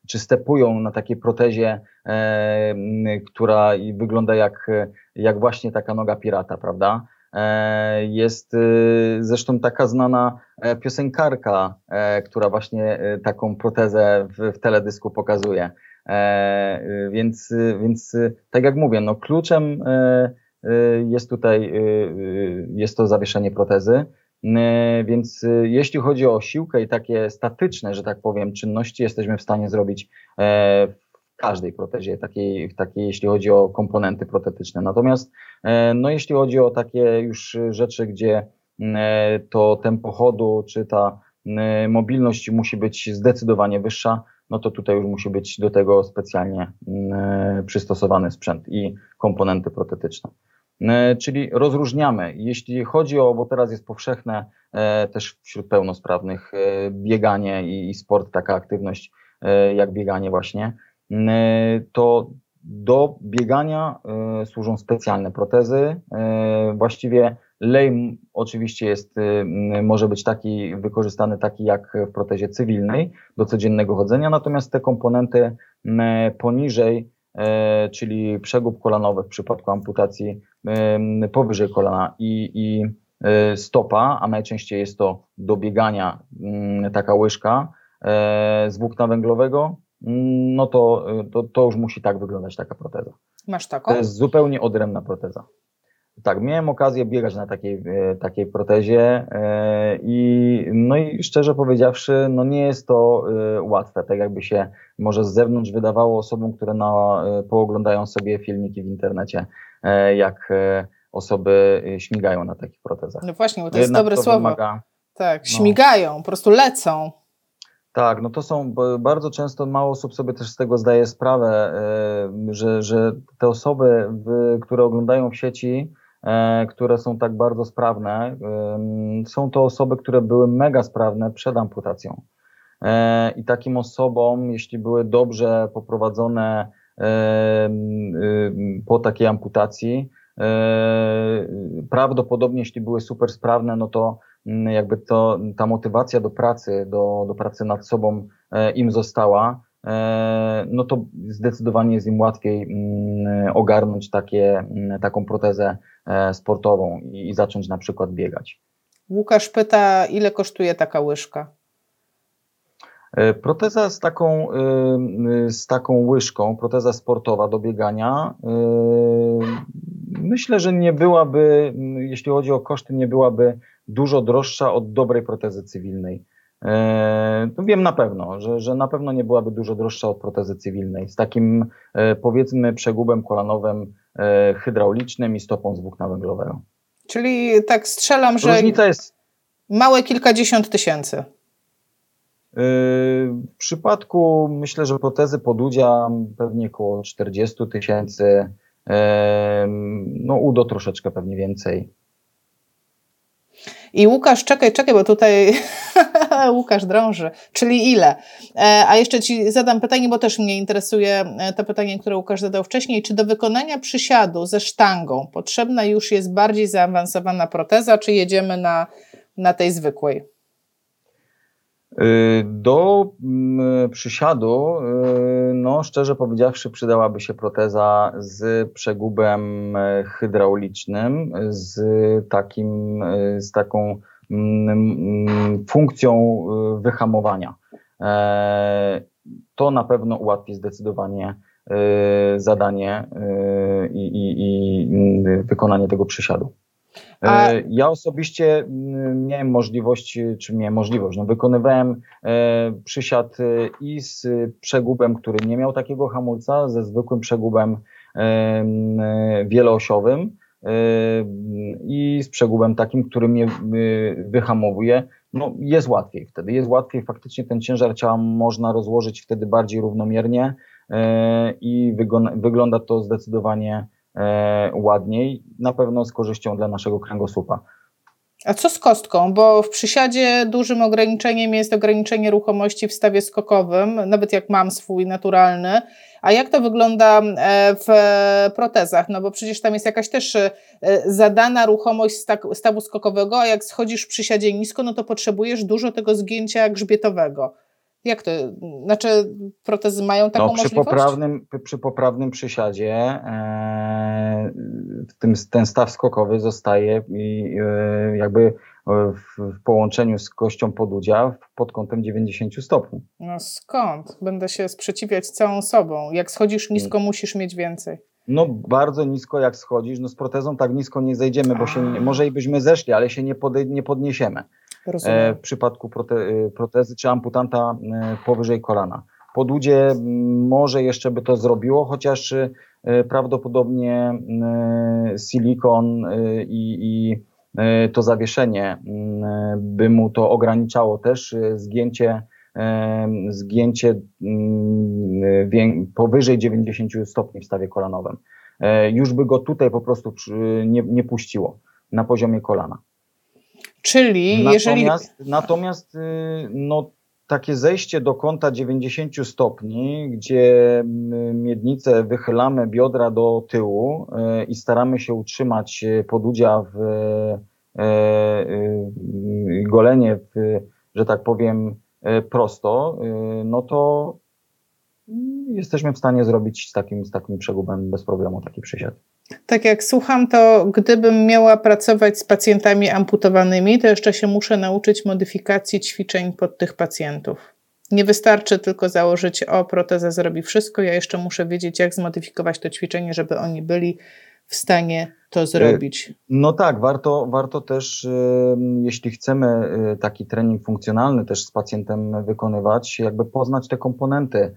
czy stepują na takiej protezie, która wygląda jak, jak właśnie taka noga pirata, prawda? Jest zresztą taka znana piosenkarka, która właśnie taką protezę w, w teledysku pokazuje. E, więc, więc tak jak mówię, no kluczem e, e, jest tutaj, jest to zawieszenie protezy. Więc jeśli chodzi o siłkę i takie statyczne, że tak powiem, czynności, jesteśmy w stanie zrobić w każdej protezie, takiej, takiej, jeśli chodzi o komponenty protetyczne. Natomiast no, jeśli chodzi o takie już rzeczy, gdzie to tempo chodu czy ta mobilność musi być zdecydowanie wyższa, no to tutaj już musi być do tego specjalnie przystosowany sprzęt i komponenty protetyczne. Czyli rozróżniamy, jeśli chodzi o, bo teraz jest powszechne e, też wśród pełnosprawnych e, bieganie i sport, taka aktywność e, jak bieganie właśnie, to do biegania służą specjalne protezy. Właściwie Lej oczywiście jest, może być taki wykorzystany taki jak w protezie cywilnej do codziennego chodzenia, natomiast te komponenty poniżej, czyli przegub kolanowy w przypadku amputacji powyżej kolana i, i stopa, a najczęściej jest to do biegania taka łyżka z włókna węglowego, no to, to, to już musi tak wyglądać taka proteza. Masz taką? To jest zupełnie odrębna proteza. Tak, miałem okazję biegać na takiej, e, takiej protezie e, i no i szczerze powiedziawszy, no nie jest to łatwe, tak jakby się może z zewnątrz wydawało osobom, które na, pooglądają sobie filmiki w internecie, jak osoby śmigają na takich protezach. No właśnie, bo to jest dobre to słowo. Wymaga, tak, no. śmigają, no, po prostu lecą. Tak, no to są bardzo często mało osób sobie też z tego zdaje sprawę, że, że te osoby, które oglądają w sieci, E, które są tak bardzo sprawne, są to osoby, które były mega sprawne przed amputacją. E, I takim osobom, jeśli były dobrze poprowadzone po takiej amputacji, e, prawdopodobnie jeśli były super sprawne, no to jakby to, ta motywacja do pracy, do, do pracy nad sobą im została no to zdecydowanie jest im łatwiej mm, ogarnąć takie, mm, taką protezę sportową i zacząć na przykład biegać. Łukasz pyta, ile kosztuje taka łyżka? E, proteza z taką, e, z taką łyżką, proteza sportowa do biegania, e, myślę, że nie byłaby, jeśli chodzi o koszty, nie byłaby dużo droższa od dobrej protezy cywilnej. Wiem na pewno, że, że na pewno nie byłaby dużo droższa od protezy cywilnej. Z takim powiedzmy przegubem kolanowym hydraulicznym i stopą z włókna węglowego. Czyli tak strzelam, że. Różnica jest. Małe kilkadziesiąt tysięcy. W przypadku myślę, że protezy podudzia pewnie około 40 tysięcy. No, udo troszeczkę pewnie więcej. I Łukasz, czekaj, czekaj, bo tutaj Łukasz drąży. Czyli ile? E, a jeszcze Ci zadam pytanie, bo też mnie interesuje e, to pytanie, które Łukasz zadał wcześniej. Czy do wykonania przysiadu ze sztangą potrzebna już jest bardziej zaawansowana proteza, czy jedziemy na, na tej zwykłej? Y, do mm, przysiadu, y, no szczerze powiedziawszy, przydałaby się proteza z przegubem e, hydraulicznym, z takim, e, z taką mm, mm, funkcją e, wyhamowania. To na pewno ułatwi zdecydowanie zadanie i, i, i wykonanie tego przysiadu. A... E, ja osobiście mm, miałem możliwość, czy miałem możliwość, no wykonywałem e, przysiad e, i z przegubem, który nie miał takiego hamulca, ze zwykłym przegubem wieloosiowym i z przegubem takim, który mnie wyhamowuje. No, jest łatwiej wtedy, jest łatwiej, faktycznie ten ciężar ciała można rozłożyć wtedy bardziej równomiernie i wygląda to zdecydowanie ładniej, na pewno z korzyścią dla naszego kręgosłupa. A co z kostką? Bo w przysiadzie dużym ograniczeniem jest ograniczenie ruchomości w stawie skokowym, nawet jak mam swój naturalny. A jak to wygląda e, w protezach? No bo przecież tam jest jakaś też e, zadana ruchomość stawu skokowego, a jak schodzisz w przysiadzie nisko, no to potrzebujesz dużo tego zgięcia grzbietowego. Jak to? Znaczy, protezy mają taką no, przy możliwość? Poprawnym, przy poprawnym przysiadzie e, tym, ten staw skokowy zostaje i, e, jakby w, w, połączeniu z kością podudzia pod kątem 90 stopni. No skąd? Będę się sprzeciwiać całą sobą. Jak schodzisz nisko, mm. musisz mieć więcej. No bardzo nisko jak schodzisz, no z protezą tak nisko nie zejdziemy, bo się, może i byśmy zeszli, ale się nie, pod, nie podniesiemy. E, w przypadku prote, e, protezy czy amputanta e, powyżej kolana. Podłudzie może jeszcze by to zrobiło, chociaż prawdopodobnie silikon i, i to zawieszenie by mu to ograniczało też zgięcie, zgięcie powyżej 90 stopni w stawie kolanowym. Już by go tutaj po prostu nie, nie puściło na poziomie kolana. Czyli natomiast, jeżeli. Natomiast y, no, takie zejście do kąta 90 stopni, gdzie y, miednicę wychylamy biodra do tyłu y, i staramy się utrzymać podudzia w golenie, w, że tak powiem, prosto, no to jesteśmy w stanie zrobić z takim, z takim przegubem bez problemu taki przysiad. Tak jak słucham, to gdybym miała pracować z pacjentami amputowanymi, to jeszcze się muszę nauczyć modyfikacji ćwiczeń pod tych pacjentów. Nie wystarczy tylko założyć, o, proteza zrobi wszystko, ja jeszcze muszę wiedzieć, jak zmodyfikować to ćwiczenie, żeby oni byli w stanie to zrobić. No tak, warto, warto też, jeśli chcemy y, taki trening funkcjonalny też z pacjentem wykonywać, jakby poznać te komponenty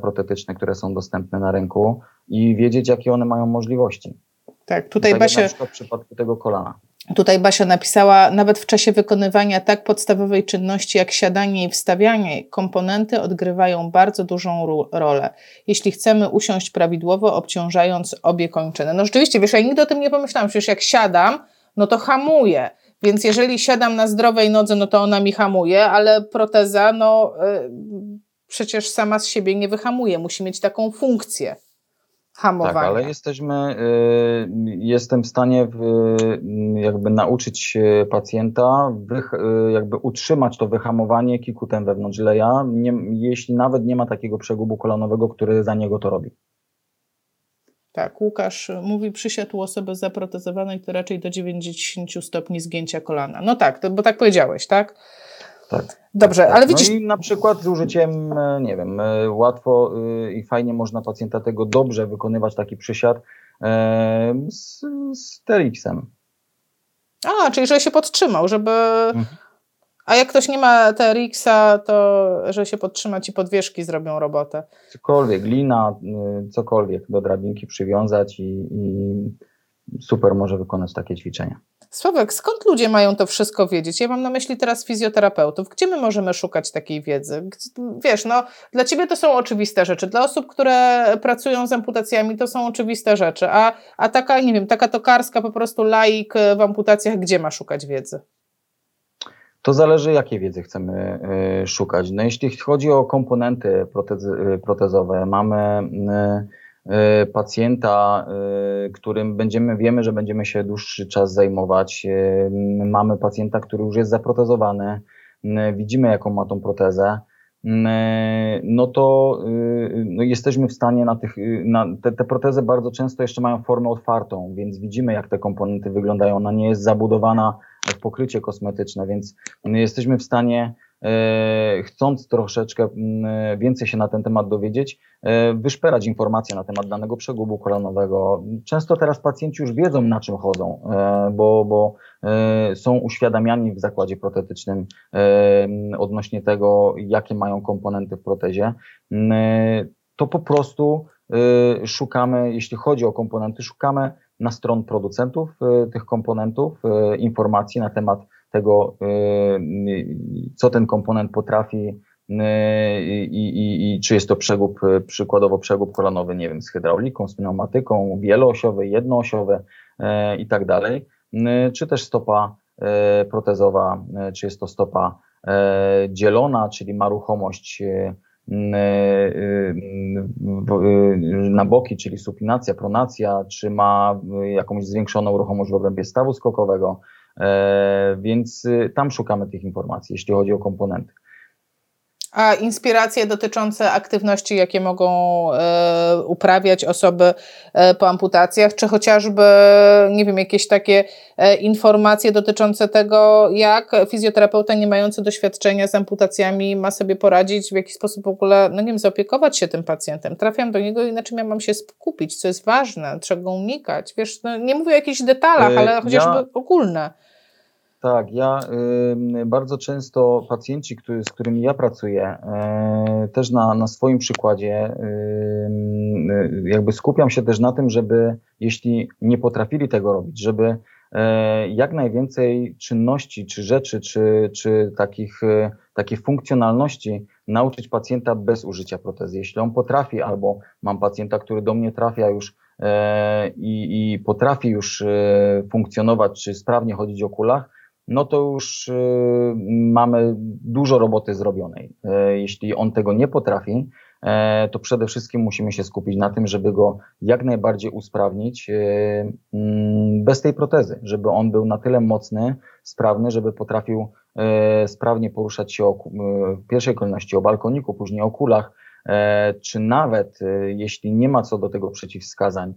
protetyczne, które są dostępne na rynku i wiedzieć, jakie one mają możliwości. Tak, tutaj tak Basia... W przypadku tego kolana. Tutaj Basia napisała, nawet w czasie wykonywania tak podstawowej czynności jak siadanie i wstawianie, komponenty odgrywają bardzo dużą rolę. Jeśli chcemy usiąść prawidłowo, obciążając obie kończyny. No rzeczywiście, wiesz, ja nigdy o tym nie pomyślałam, przecież jak siadam, no to hamuję. Więc jeżeli siadam na zdrowej nodze, no to ona mi hamuje, ale proteza, no yy, przecież sama z siebie nie wyhamuje, musi mieć taką funkcję. hamowania. Tak, ale jesteśmy, y, jestem w stanie jakby nauczyć pacjenta, y, jakby utrzymać to wyhamowanie kikutem wewnątrz leja, nie, jeśli nawet nie ma takiego przegubu kolanowego, który za niego to robi. Tak, Łukasz mówi, przysiadł osoby zaprotezowanej, to raczej do 90 stopni zgięcia kolana. No tak, to, bo tak powiedziałeś, tak? Tak. Dobrze, tak, ale no widzisz... No i na przykład z użyciem, e, nie wiem, e, łatwo e, i fajnie można pacjenta tego dobrze wykonywać taki przysiad z, z TRX-em. A, czyli że się podtrzymał, żeby... Mhm. A jak ktoś nie ma TRX-a, to że się podtrzyma, ci podwieszki zrobią robotę. Cokolwiek, lina, cokolwiek do drabinki przywiązać i, i super może wykonać takie ćwiczenia. Sławek, skąd ludzie mają to wszystko wiedzieć? Ja mam na myśli teraz fizjoterapeutów. Gdzie my możemy szukać takiej wiedzy? Wiesz, no, dla ciebie to są oczywiste rzeczy. Dla osób, które pracują z amputacjami, to są oczywiste rzeczy. A, a taka, nie wiem, taka tokarska po prostu laik w amputacjach, gdzie ma szukać wiedzy? To zależy, jakiej wiedzy chcemy y, szukać. No, jeśli chodzi o komponenty protezy, y, protezowe, mamy pacjenta, y, którym będziemy, wiemy, że będziemy się dłuższy czas zajmować. Y, mamy pacjenta, który już jest zaprotezowany, widzimy jaką ma tą protezę, no to no jesteśmy w stanie na tych, na te, te protezy bardzo często jeszcze mają formę otwartą, więc widzimy jak te komponenty wyglądają. Ona nie jest zabudowana w pokrycie kosmetyczne, więc jesteśmy w stanie E, chcąc troszeczkę mm, więcej się na ten temat dowiedzieć, e, wyszperać informacje na temat danego przegubu kolanowego. Często teraz pacjenci już wiedzą, na czym chodzą, e, bo, bo są uświadamiani w zakładzie protetycznym odnośnie tego, jakie mają komponenty w protezie. To po prostu szukamy, jeśli chodzi o komponenty, szukamy na stron producentów tych komponentów informacji na temat tego, y, co ten komponent potrafi y, i, i, i czy jest to przegub, przykładowo przegub kolanowy, nie wiem, z hydrauliką, z pneumatyką, wieloosiowy, jednoosiowy y, i tak dalej, czy też stopa protezowa, czy jest to stopa dzielona, czyli ma ruchomość na boki, czyli supinacja, pronacja, czy ma jakąś zwiększoną ruchomość w obrębie stawu skokowego, więc y, tam szukamy tych informacji, jeśli chodzi o komponenty. A inspiracje dotyczące aktywności, jakie mogą e, uprawiać osoby e, po amputacjach, czy chociażby, nie wiem, jakieś takie e, informacje dotyczące tego, jak fizjoterapeuta nie mający doświadczenia z amputacjami ma sobie poradzić, w jaki sposób w ogóle, no nie wiem, zaopiekować się tym pacjentem. Trafiam do niego, inaczej ja mam się skupić, co jest ważne, czego unikać. Wiesz, no, nie mówię o jakichś detalach, ale chociażby ja... ogólne. Tak, ja y, bardzo często pacjenci, który, z którymi ja pracuję, y, też na, na swoim przykładzie, y, jakby skupiam się też na tym, żeby jeśli nie potrafili tego robić, żeby jak najwięcej czynności, czy rzeczy, czy, czy takich, takiej funkcjonalności nauczyć pacjenta bez użycia protezy. Jeśli on potrafi, albo mam pacjenta, który do mnie trafia już i, i potrafi już funkcjonować, czy sprawnie chodzić o kulach, no to już y, mamy dużo roboty zrobionej. Y, jeśli on tego nie potrafi, y, to przede wszystkim musimy się skupić na tym, żeby go jak najbardziej usprawnić mm, bez tej protezy, żeby on był na tyle mocny, sprawny, żeby potrafił sprawnie poruszać się w pierwszej kolejności o balkoniku, później o kulach, czy nawet jeśli nie ma co do tego przeciwwskazań,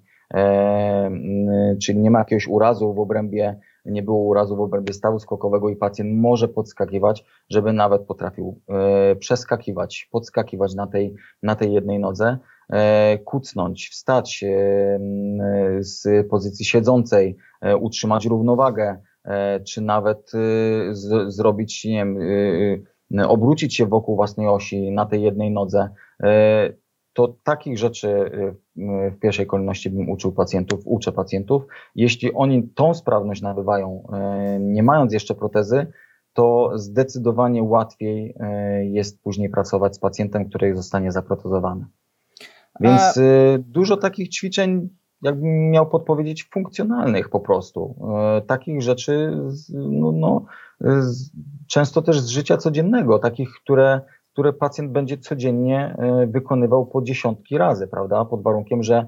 czyli nie ma jakiegoś urazu w obrębie nie było urazu w obrębie stawu skokowego i pacjent może podskakiwać, żeby nawet potrafił e, przeskakiwać, podskakiwać na tej, na tej jednej nodze, e, kucnąć, wstać e, z pozycji siedzącej, e, utrzymać równowagę, e, czy nawet e, z, zrobić, nie wiem, obrócić się wokół własnej osi na tej jednej nodze to takich rzeczy y, w pierwszej kolejności bym uczył pacjentów, uczę pacjentów. Jeśli oni tą sprawność nabywają, y, nie mając jeszcze protezy, to zdecydowanie łatwiej y, jest później pracować z pacjentem, który zostanie zaprotezowany. Więc A... dużo takich ćwiczeń, jakbym miał podpowiedzieć, funkcjonalnych po prostu. Takich rzeczy, no, no, często też z życia codziennego, takich, które które pacjent będzie codziennie e, wykonywał po dziesiątki razy, prawda? Pod warunkiem, że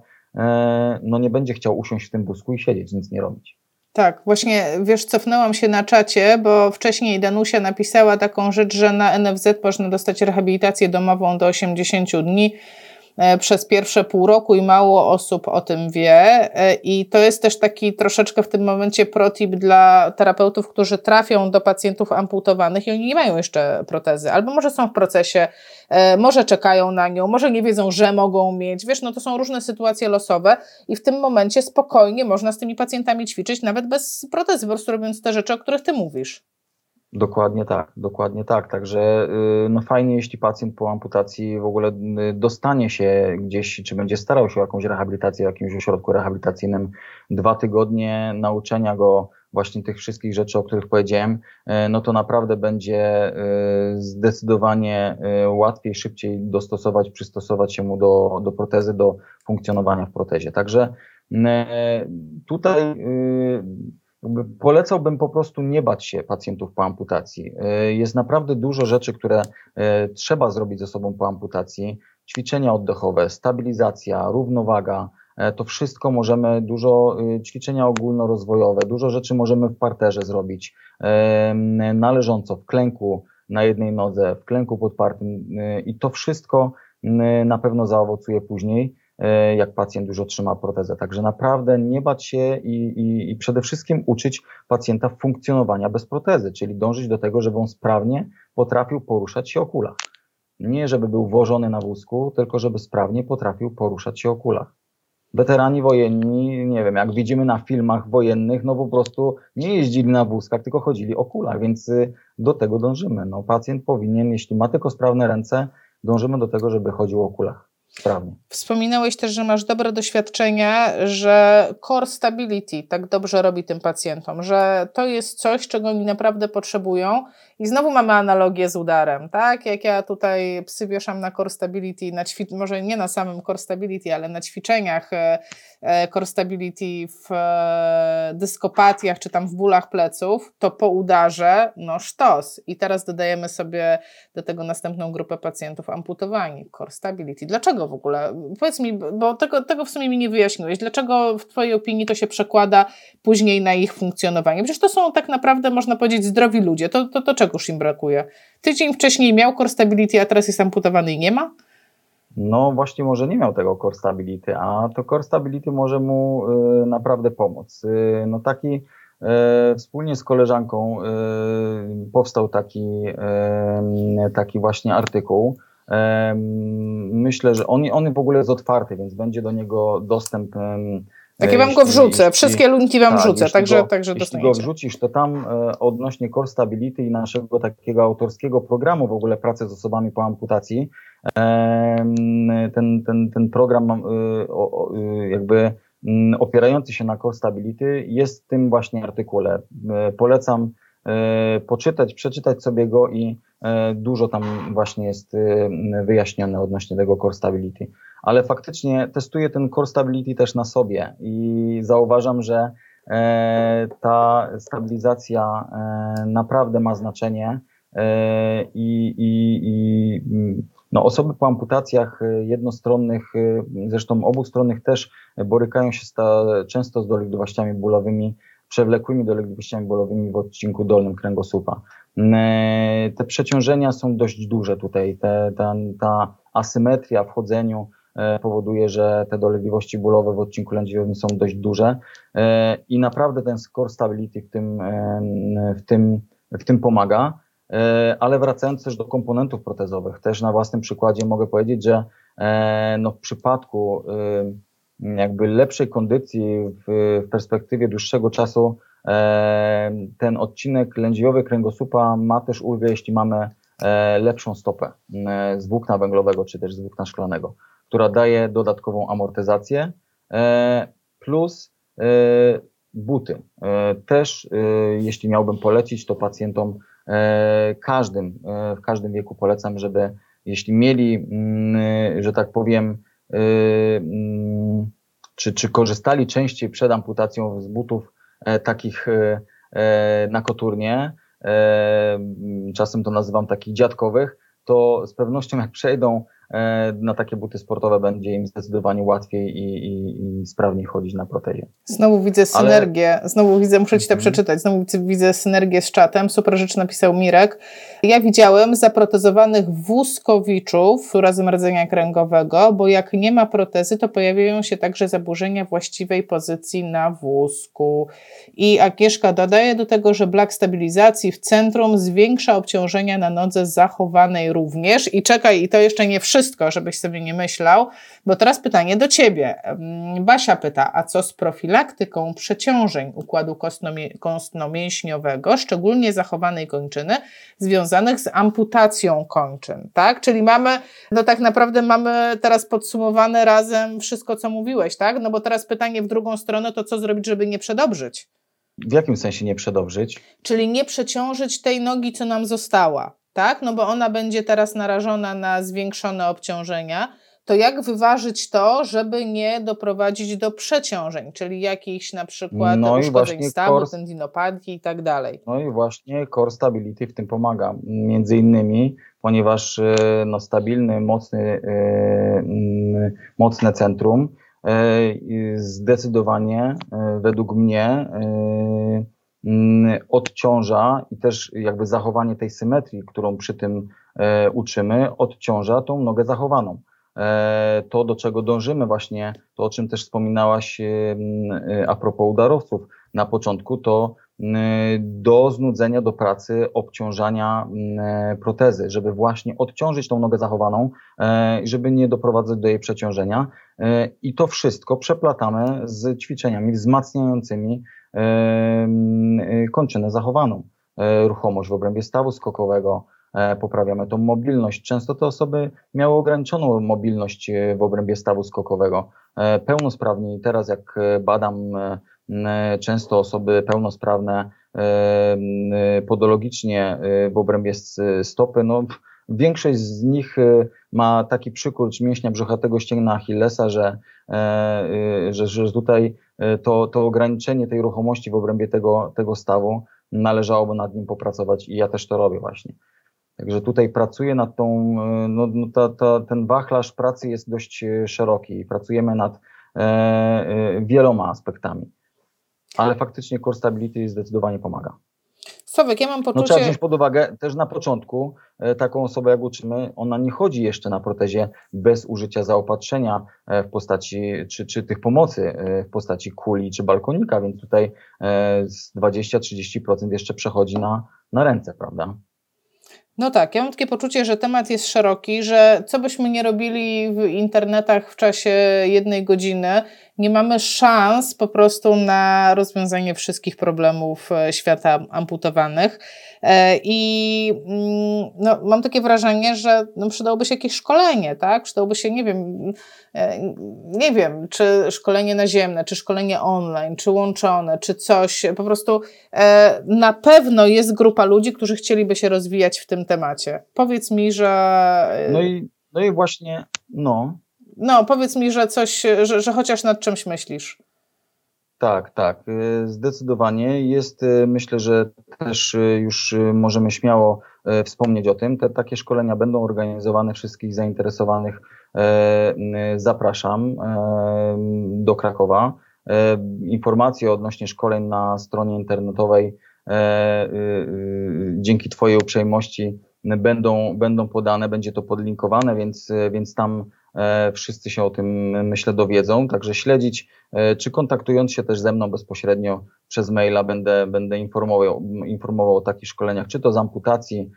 no nie będzie chciał usiąść w tym wózku i siedzieć, nic nie robić. Tak, właśnie wiesz, cofnęłam się na czacie, bo wcześniej Danusia napisała taką rzecz, że na NFZ można dostać rehabilitację domową do 80 dni. E, przez pierwsze pół roku i mało osób o tym wie. E, I to jest też taki troszeczkę w tym momencie protip dla terapeutów, którzy trafią do pacjentów amputowanych i oni nie mają jeszcze protezy, albo może są w procesie, e, może czekają na nią, może nie wiedzą, że mogą mieć. Wiesz, no to są różne sytuacje losowe i w tym momencie spokojnie można z tymi pacjentami ćwiczyć, nawet bez protezy, po prostu robiąc te rzeczy, o których ty mówisz. Dokładnie tak, dokładnie tak. Także y, no fajnie, jeśli pacjent po amputacji w ogóle y, dostanie się gdzieś, czy będzie starał się o jakąś rehabilitację w jakimś ośrodku rehabilitacyjnym, dwa tygodnie nauczenia go właśnie tych wszystkich rzeczy, o których powiedziałem, y, no to naprawdę będzie zdecydowanie łatwiej, szybciej dostosować, przystosować się mu do, do protezy, do funkcjonowania w protezie. Także tutaj Polecałbym po prostu nie bać się pacjentów po amputacji. E, jest naprawdę dużo rzeczy, które e, trzeba zrobić ze sobą po amputacji. Ćwiczenia oddechowe, stabilizacja, równowaga, e, to wszystko możemy, dużo ćwiczenia ogólnorozwojowe, dużo rzeczy możemy w parterze zrobić, należąco, w klęku na jednej nodze, w klęku podpartym i to wszystko na pewno zaowocuje później. E, jak pacjent już otrzyma protezę. Także naprawdę nie bać się i, i, i przede wszystkim uczyć pacjenta funkcjonowania bez protezy, czyli dążyć do tego, żeby on sprawnie potrafił poruszać się o kulach. Nie żeby był włożony na wózku, tylko żeby sprawnie potrafił poruszać się o kulach. Weterani wojenni, nie wiem, jak widzimy na filmach wojennych, no po prostu nie jeździli na wózkach, tylko chodzili o kulach, więc y, do tego dążymy. No, pacjent powinien, jeśli ma tylko sprawne ręce, dążymy do tego, żeby chodził o kulach sprawnie. Wspominałeś też, że masz dobre doświadczenia, że core stability tak dobrze robi tym pacjentom, że to jest coś, czego oni naprawdę potrzebują. I znowu mamy analogię z udarem, tak? Jak ja tutaj psy wieszam na core stability, na może nie na samym core stability, ale na ćwiczeniach e, e, core stability w e, dyskopatiach czy tam w bólach pleców, to po udarze, no sztos. I teraz dodajemy sobie do tego następną grupę pacjentów amputowani, core stability. Dlaczego w ogóle? Powiedz mi, bo tego, tego w sumie mi nie wyjaśniłeś. Dlaczego w Twojej opinii to się przekłada później na ich funkcjonowanie? Przecież to są tak naprawdę, można powiedzieć, zdrowi ludzie. To, to, to czegoż im brakuje? Tydzień wcześniej miał core stability, a teraz jest amputowany i nie ma? No właśnie może nie miał tego core stability, a to core stability może mu y, naprawdę pomóc. Y, no taki y, wspólnie z koleżanką y, powstał taki, y, taki właśnie artykuł, Myślę, że on, on w ogóle jest otwarty, więc będzie do niego dostęp. Tak, ja wam go wrzucę, jeśli, wszystkie linki wam tak, wrzucę, także, go, także jeśli dostaniecie. go wrzucisz, to tam e, odnośnie Core Stability i naszego takiego autorskiego programu w ogóle pracy z osobami po amputacji, ten, ten, ten program e, e, jakby mm, opierający się na Core Stability jest w tym właśnie artykule. Polecam poczytać, przeczytać sobie go i E, dużo tam właśnie jest wyjaśnione odnośnie tego core stability. Ale faktycznie testuję ten core stability też na sobie i zauważam, że e, ta stabilizacja e, naprawdę ma znaczenie i, i, i no, osoby po amputacjach jednostronnych, zresztą obustronnych też borykają się często z dolegliwościami bólowymi, przewlekłymi dolegliwościami bólowymi w odcinku dolnym kręgosłupa. E, te przeciążenia są dość duże tutaj. Te, ta, ta asymetria w chodzeniu e, powoduje, że te dolegliwości bólowe w odcinku lędźwiowym są dość duże e, i naprawdę ten score stability w tym, w tym, w tym pomaga. Ale wracając też do komponentów protezowych, też na własnym przykładzie mogę powiedzieć, że no w przypadku jakby lepszej kondycji w, perspektywie dłuższego czasu ten odcinek lędźwiowy kręgosłupa ma też ulgę, jeśli mamy e, lepszą stopę z włókna węglowego czy też z włókna szklanego, która daje dodatkową amortyzację e, plus e, buty. Też jeśli miałbym polecić to pacjentom każdym, w każdym wieku polecam, żeby jeśli mieli, mm, że tak powiem, mm, czy, czy korzystali częściej przed amputacją z butów E, takich e, e, na koturnie, czasem to nazywam takich dziadkowych, to z pewnością jak przejdą e, na takie buty sportowe będzie im zdecydowanie łatwiej i, i, i sprawniej chodzić na protezie. Znowu widzę synergię, Ale... znowu widzę, muszę Ci to mhm. przeczytać, znowu widzę synergię z czatem, super rzecz napisał Mirek. Ja widziałem zaprotezowanych wózkowiczów razem rdzenia kręgowego, bo jak nie ma protezy, to pojawiają się także zaburzenia właściwej pozycji na wózku. I Agnieszka dodaje do tego, że brak stabilizacji w centrum zwiększa obciążenia na nodze zachowanej również. I czekaj, i to jeszcze nie wszystko, żebyś sobie nie myślał, bo teraz pytanie do Ciebie. Basia pyta, a co z profilaktyką przeciążeń układu kostno-mięśniowego, szczególnie zachowanej kończyny, związanych z amputacją kończyn, tak? Czyli mamy, no tak naprawdę mamy teraz podsumowane razem wszystko, co mówiłeś, tak? No bo teraz pytanie w drugą stronę, to co zrobić, żeby nie przedobrzyć? W jakim sensie nie przedobrzyć? Czyli nie przeciążyć tej nogi, co nam została, tak? No bo ona będzie teraz narażona na zwiększone obciążenia. To jak wyważyć to, żeby nie doprowadzić do przeciążeń, czyli jakichś na przykład no uszkodzeń stawu, core, tendinopatii i tak dalej? No i właśnie Core Stability w tym pomaga. Między innymi, ponieważ e, no, stabilny, mocny, yy, mocne centrum E, zdecydowanie e, według mnie e, odciąża i też jakby zachowanie tej symetrii, którą przy tym uczymy, odciąża tą nogę zachowaną. To, do czego dążymy właśnie, to o czym też wspominałaś a propos udarowców na początku, to do znudzenia do pracy, obciążania protezy, żeby właśnie odciążyć tą nogę zachowaną, żeby nie doprowadzać do jej przeciążenia. E, I to wszystko przeplatamy z ćwiczeniami wzmacniającymi e, e, kończynę zachowaną. Ruchomość w obrębie stawu skokowego, poprawiamy tą mobilność. Często te osoby miały ograniczoną mobilność w obrębie stawu skokowego. Pełnosprawni, teraz jak badam często osoby pełnosprawne podologicznie w obrębie stopy, no Większość z nich y, ma taki przykurcz mięśnia brzuchatego ścięgna Achillesa, że, e, y, że, że tutaj y, to, to ograniczenie tej ruchomości w obrębie tego, tego stawu należałoby nad nim popracować i ja też to robię właśnie. Także tutaj pracuję nad tą, no, no ta, ta, ten wachlarz pracy jest dość szeroki. Pracujemy nad e, e, wieloma aspektami. Ale faktycznie Core Stability zdecydowanie pomaga. Sławek, ja mam poczucie... No, trzeba wziąć pod uwagę też na początku e, taką osobę, jak uczymy, ona nie chodzi jeszcze na protezie bez użycia zaopatrzenia e, w postaci, czy, czy tych pomocy e, w postaci kuli czy balkonika, więc tutaj z 20-30% jeszcze przechodzi na, na ręce, prawda? No tak, ja mam takie poczucie, że temat jest szeroki, że co byśmy nie robili w internetach w czasie jednej godziny, nie mamy szans po prostu na rozwiązanie wszystkich problemów e, świata amputowanych. E, I mm, no, mam takie wrażenie, że no, przydałoby się jakieś szkolenie, tak? Przydałoby się, nie wiem, e, nie wiem, czy szkolenie naziemne, czy szkolenie online, czy łączone, czy coś. Po prostu na pewno jest grupa ludzi, którzy chcieliby się rozwijać w tym temacie. Powiedz mi, że. No i, no i właśnie, no, no, powiedz mi, że coś, że, że chociaż nad czymś myślisz. Tak, tak, y, zdecydowanie. Jest, y, myślę, że też y, już możemy śmiało wspomnieć o tym. Te takie szkolenia będą organizowane, wszystkich zainteresowanych zapraszam do Krakowa. Informacje odnośnie szkoleń na stronie internetowej dzięki Twojej uprzejmości będą, będą podane, będzie to podlinkowane, więc, więc tam E, wszyscy się o tym, myślę, dowiedzą. Także śledzić, e, czy kontaktując się też ze mną bezpośrednio przez maila, będę, będę informował, informował o takich szkoleniach, czy to z amputacji,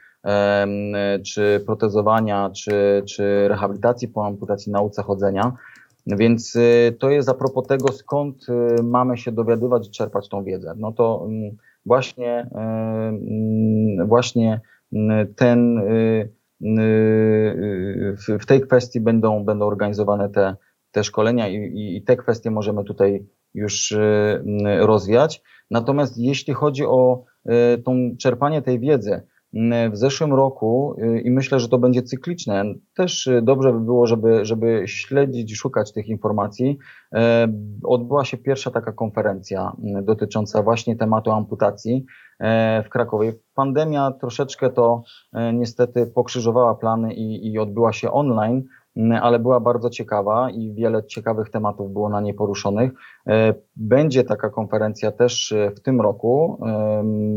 czy protezowania, czy, czy rehabilitacji po amputacji, nauce chodzenia. Więc e, to jest a propos tego, skąd mamy się dowiadywać i czerpać tą wiedzę. No to właśnie, właśnie ten w tej kwestii będą, będą organizowane te, te szkolenia i, i te kwestie możemy tutaj już y, rozwiać. Natomiast jeśli chodzi o y, tą czerpanie tej wiedzy, w zeszłym roku y, i myślę, że to będzie cykliczne. Też dobrze by było, żeby, żeby śledzić, szukać tych informacji. Odbyła się pierwsza taka konferencja dotycząca właśnie tematu amputacji w Krakowie. Pandemia troszeczkę to niestety pokrzyżowała plany i, i odbyła się online. ale była bardzo ciekawa i wiele ciekawych tematów było na niej poruszonych. Będzie taka konferencja też w tym roku,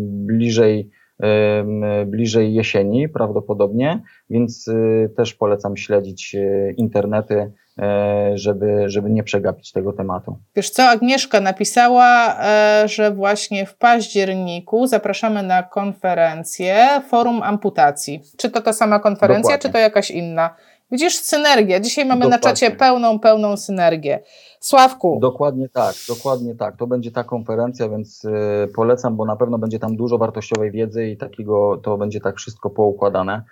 bliżej bliżej jesieni prawdopodobnie, więc też polecam śledzić internety, e, żeby, żeby nie przegapić tego tematu. Wiesz co, Agnieszka napisała, e, że właśnie w październiku zapraszamy na konferencję Forum Amputacji. Czy to ta sama konferencja, Dokładnie. czy to jakaś inna? Widzisz, synergia. Dzisiaj mamy Dokładnie. na czacie pełną, pełną synergię. Sławku. Dokładnie tak, dokładnie tak. To będzie ta konferencja, więc y, polecam, bo na pewno będzie tam dużo wartościowej wiedzy i takiego, to będzie tak wszystko poukładane.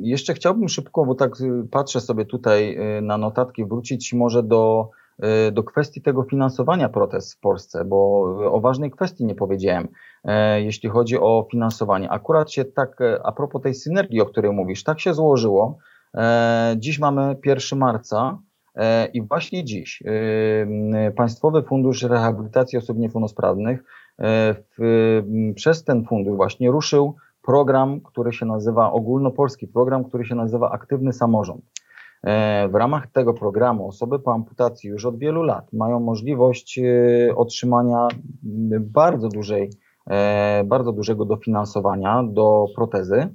Jeszcze chciałbym szybko, bo tak y, patrzę sobie tutaj y, na notatki, wrócić może do, y, do kwestii tego finansowania protest w Polsce, bo o ważnej kwestii nie powiedziałem, e, jeśli chodzi o finansowanie. Akurat się tak, e, a propos tej synergii, o której mówisz, tak się złożyło, E, dziś mamy 1 marca i właśnie dziś Państwowy Fundusz Rehabilitacji Osób Niepełnosprawnych w, przez ten fundusz właśnie ruszył program, który się nazywa ogólnopolski program, który się nazywa Aktywny Samorząd. W ramach tego programu osoby po amputacji już od wielu lat mają możliwość otrzymania bardzo dużej, bardzo dużego dofinansowania do protezy.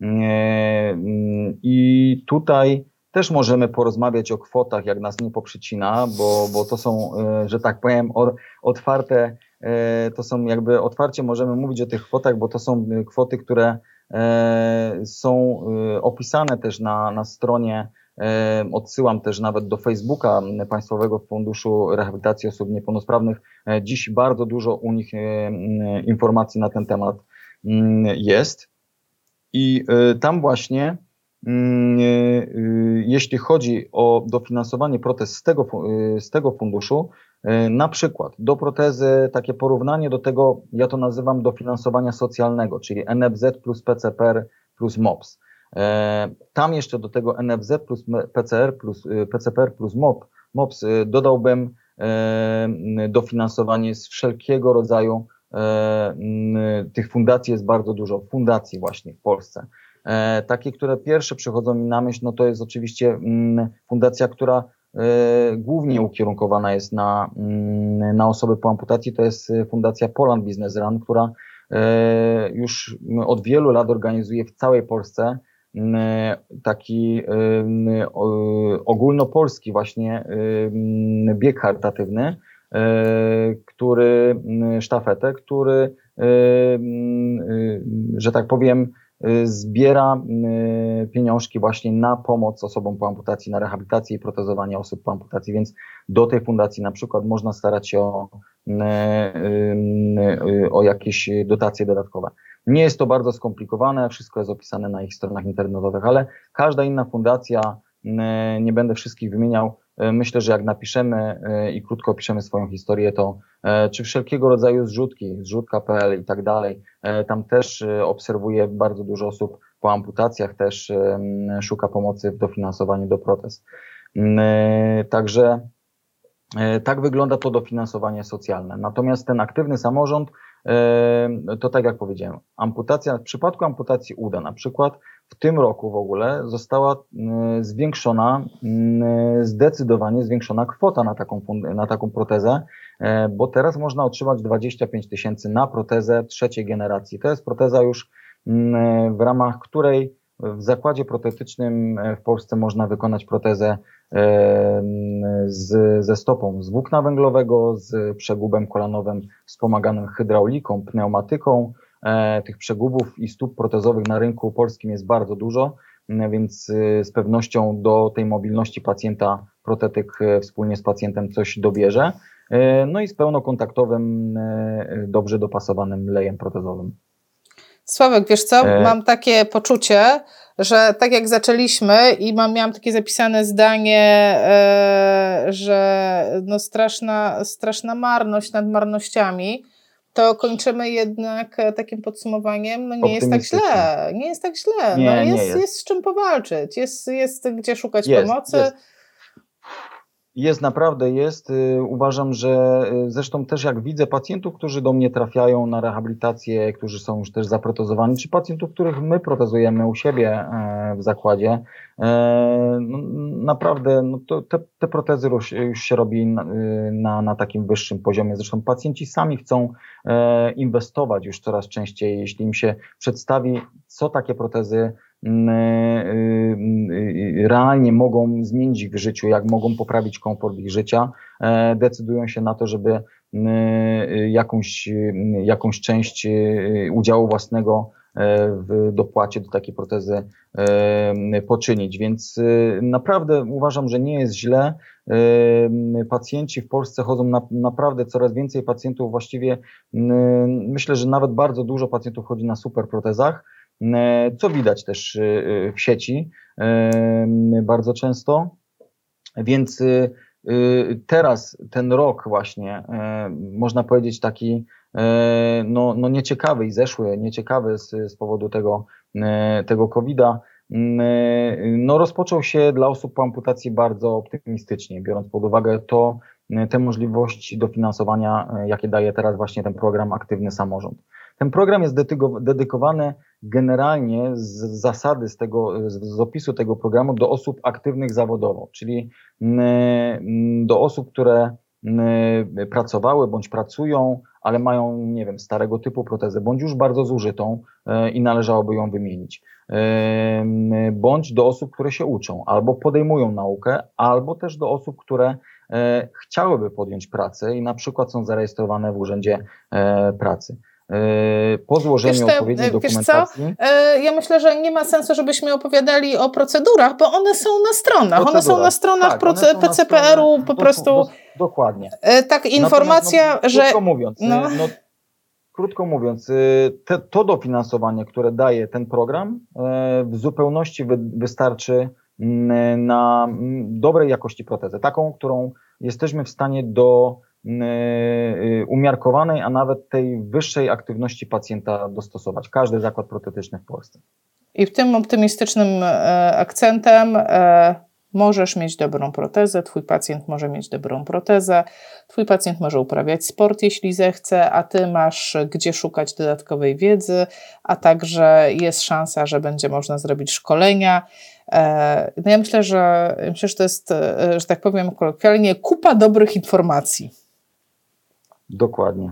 Mm, I tutaj też możemy porozmawiać o kwotach, jak nas nie poprzecina, bo, bo to są, e, że tak powiem, otwarte, e, to są jakby otwarcie możemy mówić o tych kwotach, bo to są e, kwoty, które są opisane też na, na stronie. Odsyłam też nawet do Facebooka Państwowego Funduszu Rehabilitacji Osób Niepełnosprawnych. Dziś bardzo dużo u nich informacji na ten temat jest. I y, tam właśnie, mm, y, y, jeśli chodzi o dofinansowanie protez z tego, z tego funduszu, na przykład do protezy, takie porównanie do tego, ja to nazywam dofinansowania socjalnego, czyli NFZ plus PCPR plus MOPS. E, tam jeszcze do tego NFZ plus PCR plus PCPR plus MOP, MOPS dodałbym e, dofinansowanie z wszelkiego rodzaju E, tych fundacji jest bardzo dużo, fundacji właśnie w Polsce. E, takie, które pierwsze przychodzą mi na myśl, no to jest oczywiście fundacja, która e, głównie ukierunkowana jest na, na osoby po amputacji, to jest fundacja Poland Business Run, która już od wielu lat organizuje w całej Polsce taki ogólnopolski właśnie bieg charytatywny, E, który, sztafetę, który, e, że tak powiem, e, zbiera pieniążki właśnie na pomoc osobom po amputacji, na rehabilitację i protezowanie osób po amputacji, więc do tej fundacji na przykład można starać się o, o jakieś dotacje dodatkowe. Nie jest to bardzo skomplikowane, wszystko jest opisane na ich stronach internetowych, ale każda inna fundacja, nie będę wszystkich wymieniał, myślę, że jak napiszemy e, i krótko opiszemy swoją historię, to e, czy wszelkiego rodzaju zrzutki, zrzutka.pl i tak dalej, tam też obserwuję bardzo dużo osób po amputacjach, też szuka pomocy w dofinansowaniu do protez. Także tak wygląda to dofinansowanie socjalne. Natomiast ten aktywny samorząd, to tak jak powiedziałem, amputacja, w przypadku amputacji uda na przykład, w tym roku w ogóle została mm, zwiększona, mm, zdecydowanie zwiększona kwota na taką, na taką protezę, e, bo teraz można otrzymać 25 tysięcy na protezę trzeciej generacji. To jest proteza już mm, w ramach której w zakładzie protetycznym e, w Polsce można wykonać protezę e, z, ze stopą z włókna węglowego, z przegubem kolanowym wspomaganym hydrauliką, pneumatyką, tych przegubów i stóp protezowych na rynku polskim jest bardzo dużo, więc y, z pewnością do tej mobilności pacjenta protetyk e, wspólnie z pacjentem coś dobierze. E, no i z pełnokontaktowym, dobrze dopasowanym lejem protezowym. Sławek, wiesz co, mam takie poczucie, że tak jak zaczęliśmy i mam, miałam takie zapisane zdanie, że no straszna, straszna marność nad marnościami, to kończymy jednak e, takim podsumowaniem, no nie jest tak źle, nie jest tak źle, nie, no jest, jest. jest z czym powalczyć, jest, jest gdzie szukać jest, pomocy. Jest. Jest, naprawdę jest. Y, uważam, że y, zresztą też jak widzę pacjentów, którzy do mnie trafiają na rehabilitację, którzy są już też zaprotezowani, czy pacjentów, których my protezujemy u siebie e, w zakładzie, e, no, naprawdę no to te, te protezy już, już się robi na, y, na, na, takim wyższym poziomie. Zresztą pacjenci sami chcą e, inwestować już coraz częściej, jeśli im się przedstawi, co takie protezy realnie mogą zmienić w życiu, jak mogą poprawić komfort ich życia, e, decydują się na to, żeby jakąś, jakąś część udziału własnego e, w dopłacie do takiej protezy e, poczynić. Więc naprawdę uważam, że nie jest źle. Pacjenci w Polsce chodzą na, naprawdę coraz więcej pacjentów, właściwie myślę, że nawet bardzo dużo pacjentów chodzi na super protezach E, co widać też e, e, w sieci bardzo często. Więc teraz ten rok właśnie, można powiedzieć taki no, no nieciekawy i zeszły, nieciekawy z, z powodu tego, tego COVID-a, no rozpoczął się dla osób po amputacji bardzo optymistycznie, biorąc pod uwagę to, te możliwości dofinansowania, jakie daje teraz właśnie ten program Aktywny Samorząd. Ten program jest dedykowany generalnie z zasady, z, tego, z opisu tego programu do osób aktywnych zawodowo, czyli mm, mm, do osób, które mm, pracowały bądź pracują, ale mają, nie wiem, starego typu protezę, bądź już bardzo zużytą e, i należałoby ją wymienić. E, bądź do osób, które się uczą, albo podejmują naukę, albo też do osób, które e, chciałyby podjąć pracę i na przykład są zarejestrowane w Urzędzie Pracy. E, po złożeniu wiesz, odpowiedniej dokumentacji. Co? E, ja myślę, że nie ma sensu, żebyśmy opowiadali o procedurach, bo one są na stronach. One są na stronach tak, PCPR-u po prostu. Do, dokładnie. E, tak, informacja, no, no, że. Krótko mówiąc, no. no krótko mówiąc, te, to dofinansowanie, które daje ten program, w zupełności wy, wystarczy na dobrej jakości protezę, taką, którą jesteśmy w stanie do Y, umiarkowanej, a nawet tej wyższej aktywności pacjenta dostosować. Każdy zakład protetyczny w Polsce. I w tym optymistycznym e, akcentem e, możesz mieć dobrą protezę, twój pacjent może mieć dobrą protezę, twój pacjent może uprawiać sport, jeśli zechce, a ty masz gdzie szukać dodatkowej wiedzy, a także jest szansa, że będzie można zrobić szkolenia. E, no ja myślę, że myślę, że to jest, że tak powiem kolokwialnie, kupa dobrych informacji. Dokładnie.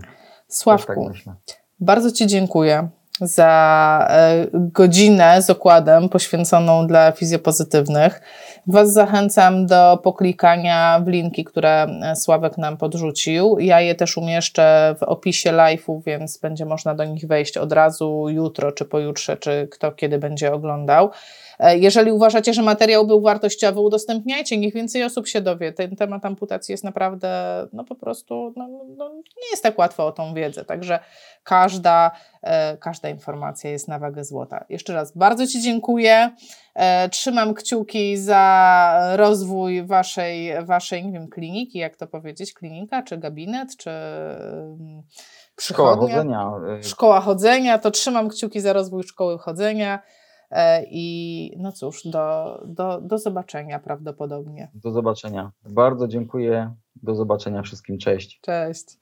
Sławku, tak bardzo Ci dziękuję za e, godzinę z okładem poświęconą dla fizjopozytywnych. Was zachęcam do poklikania w linki, które e, Sławek nam podrzucił. Ja je też umieszczę w opisie live'u, więc będzie można do nich wejść od razu jutro, czy pojutrze, czy kto kiedy będzie oglądał. E, jeżeli uważacie, że materiał był wartościowy, udostępniajcie, niech więcej osób się dowie. Ten temat amputacji jest naprawdę, no po prostu, no, no, nie jest tak łatwo o tą wiedzę, także każda, e, każda informacja jest na wagę złota. Jeszcze raz bardzo Ci dziękuję. E, trzymam kciuki za rozwój Waszej, waszej nie wiem, kliniki, jak to powiedzieć, klinika, czy gabinet, czy Szkoła chodzenia. Szkoła chodzenia, to trzymam kciuki za rozwój szkoły chodzenia. E, I no cóż, do, do, do zobaczenia prawdopodobnie. Do zobaczenia. Bardzo dziękuję. Do zobaczenia wszystkim. Cześć. Cześć.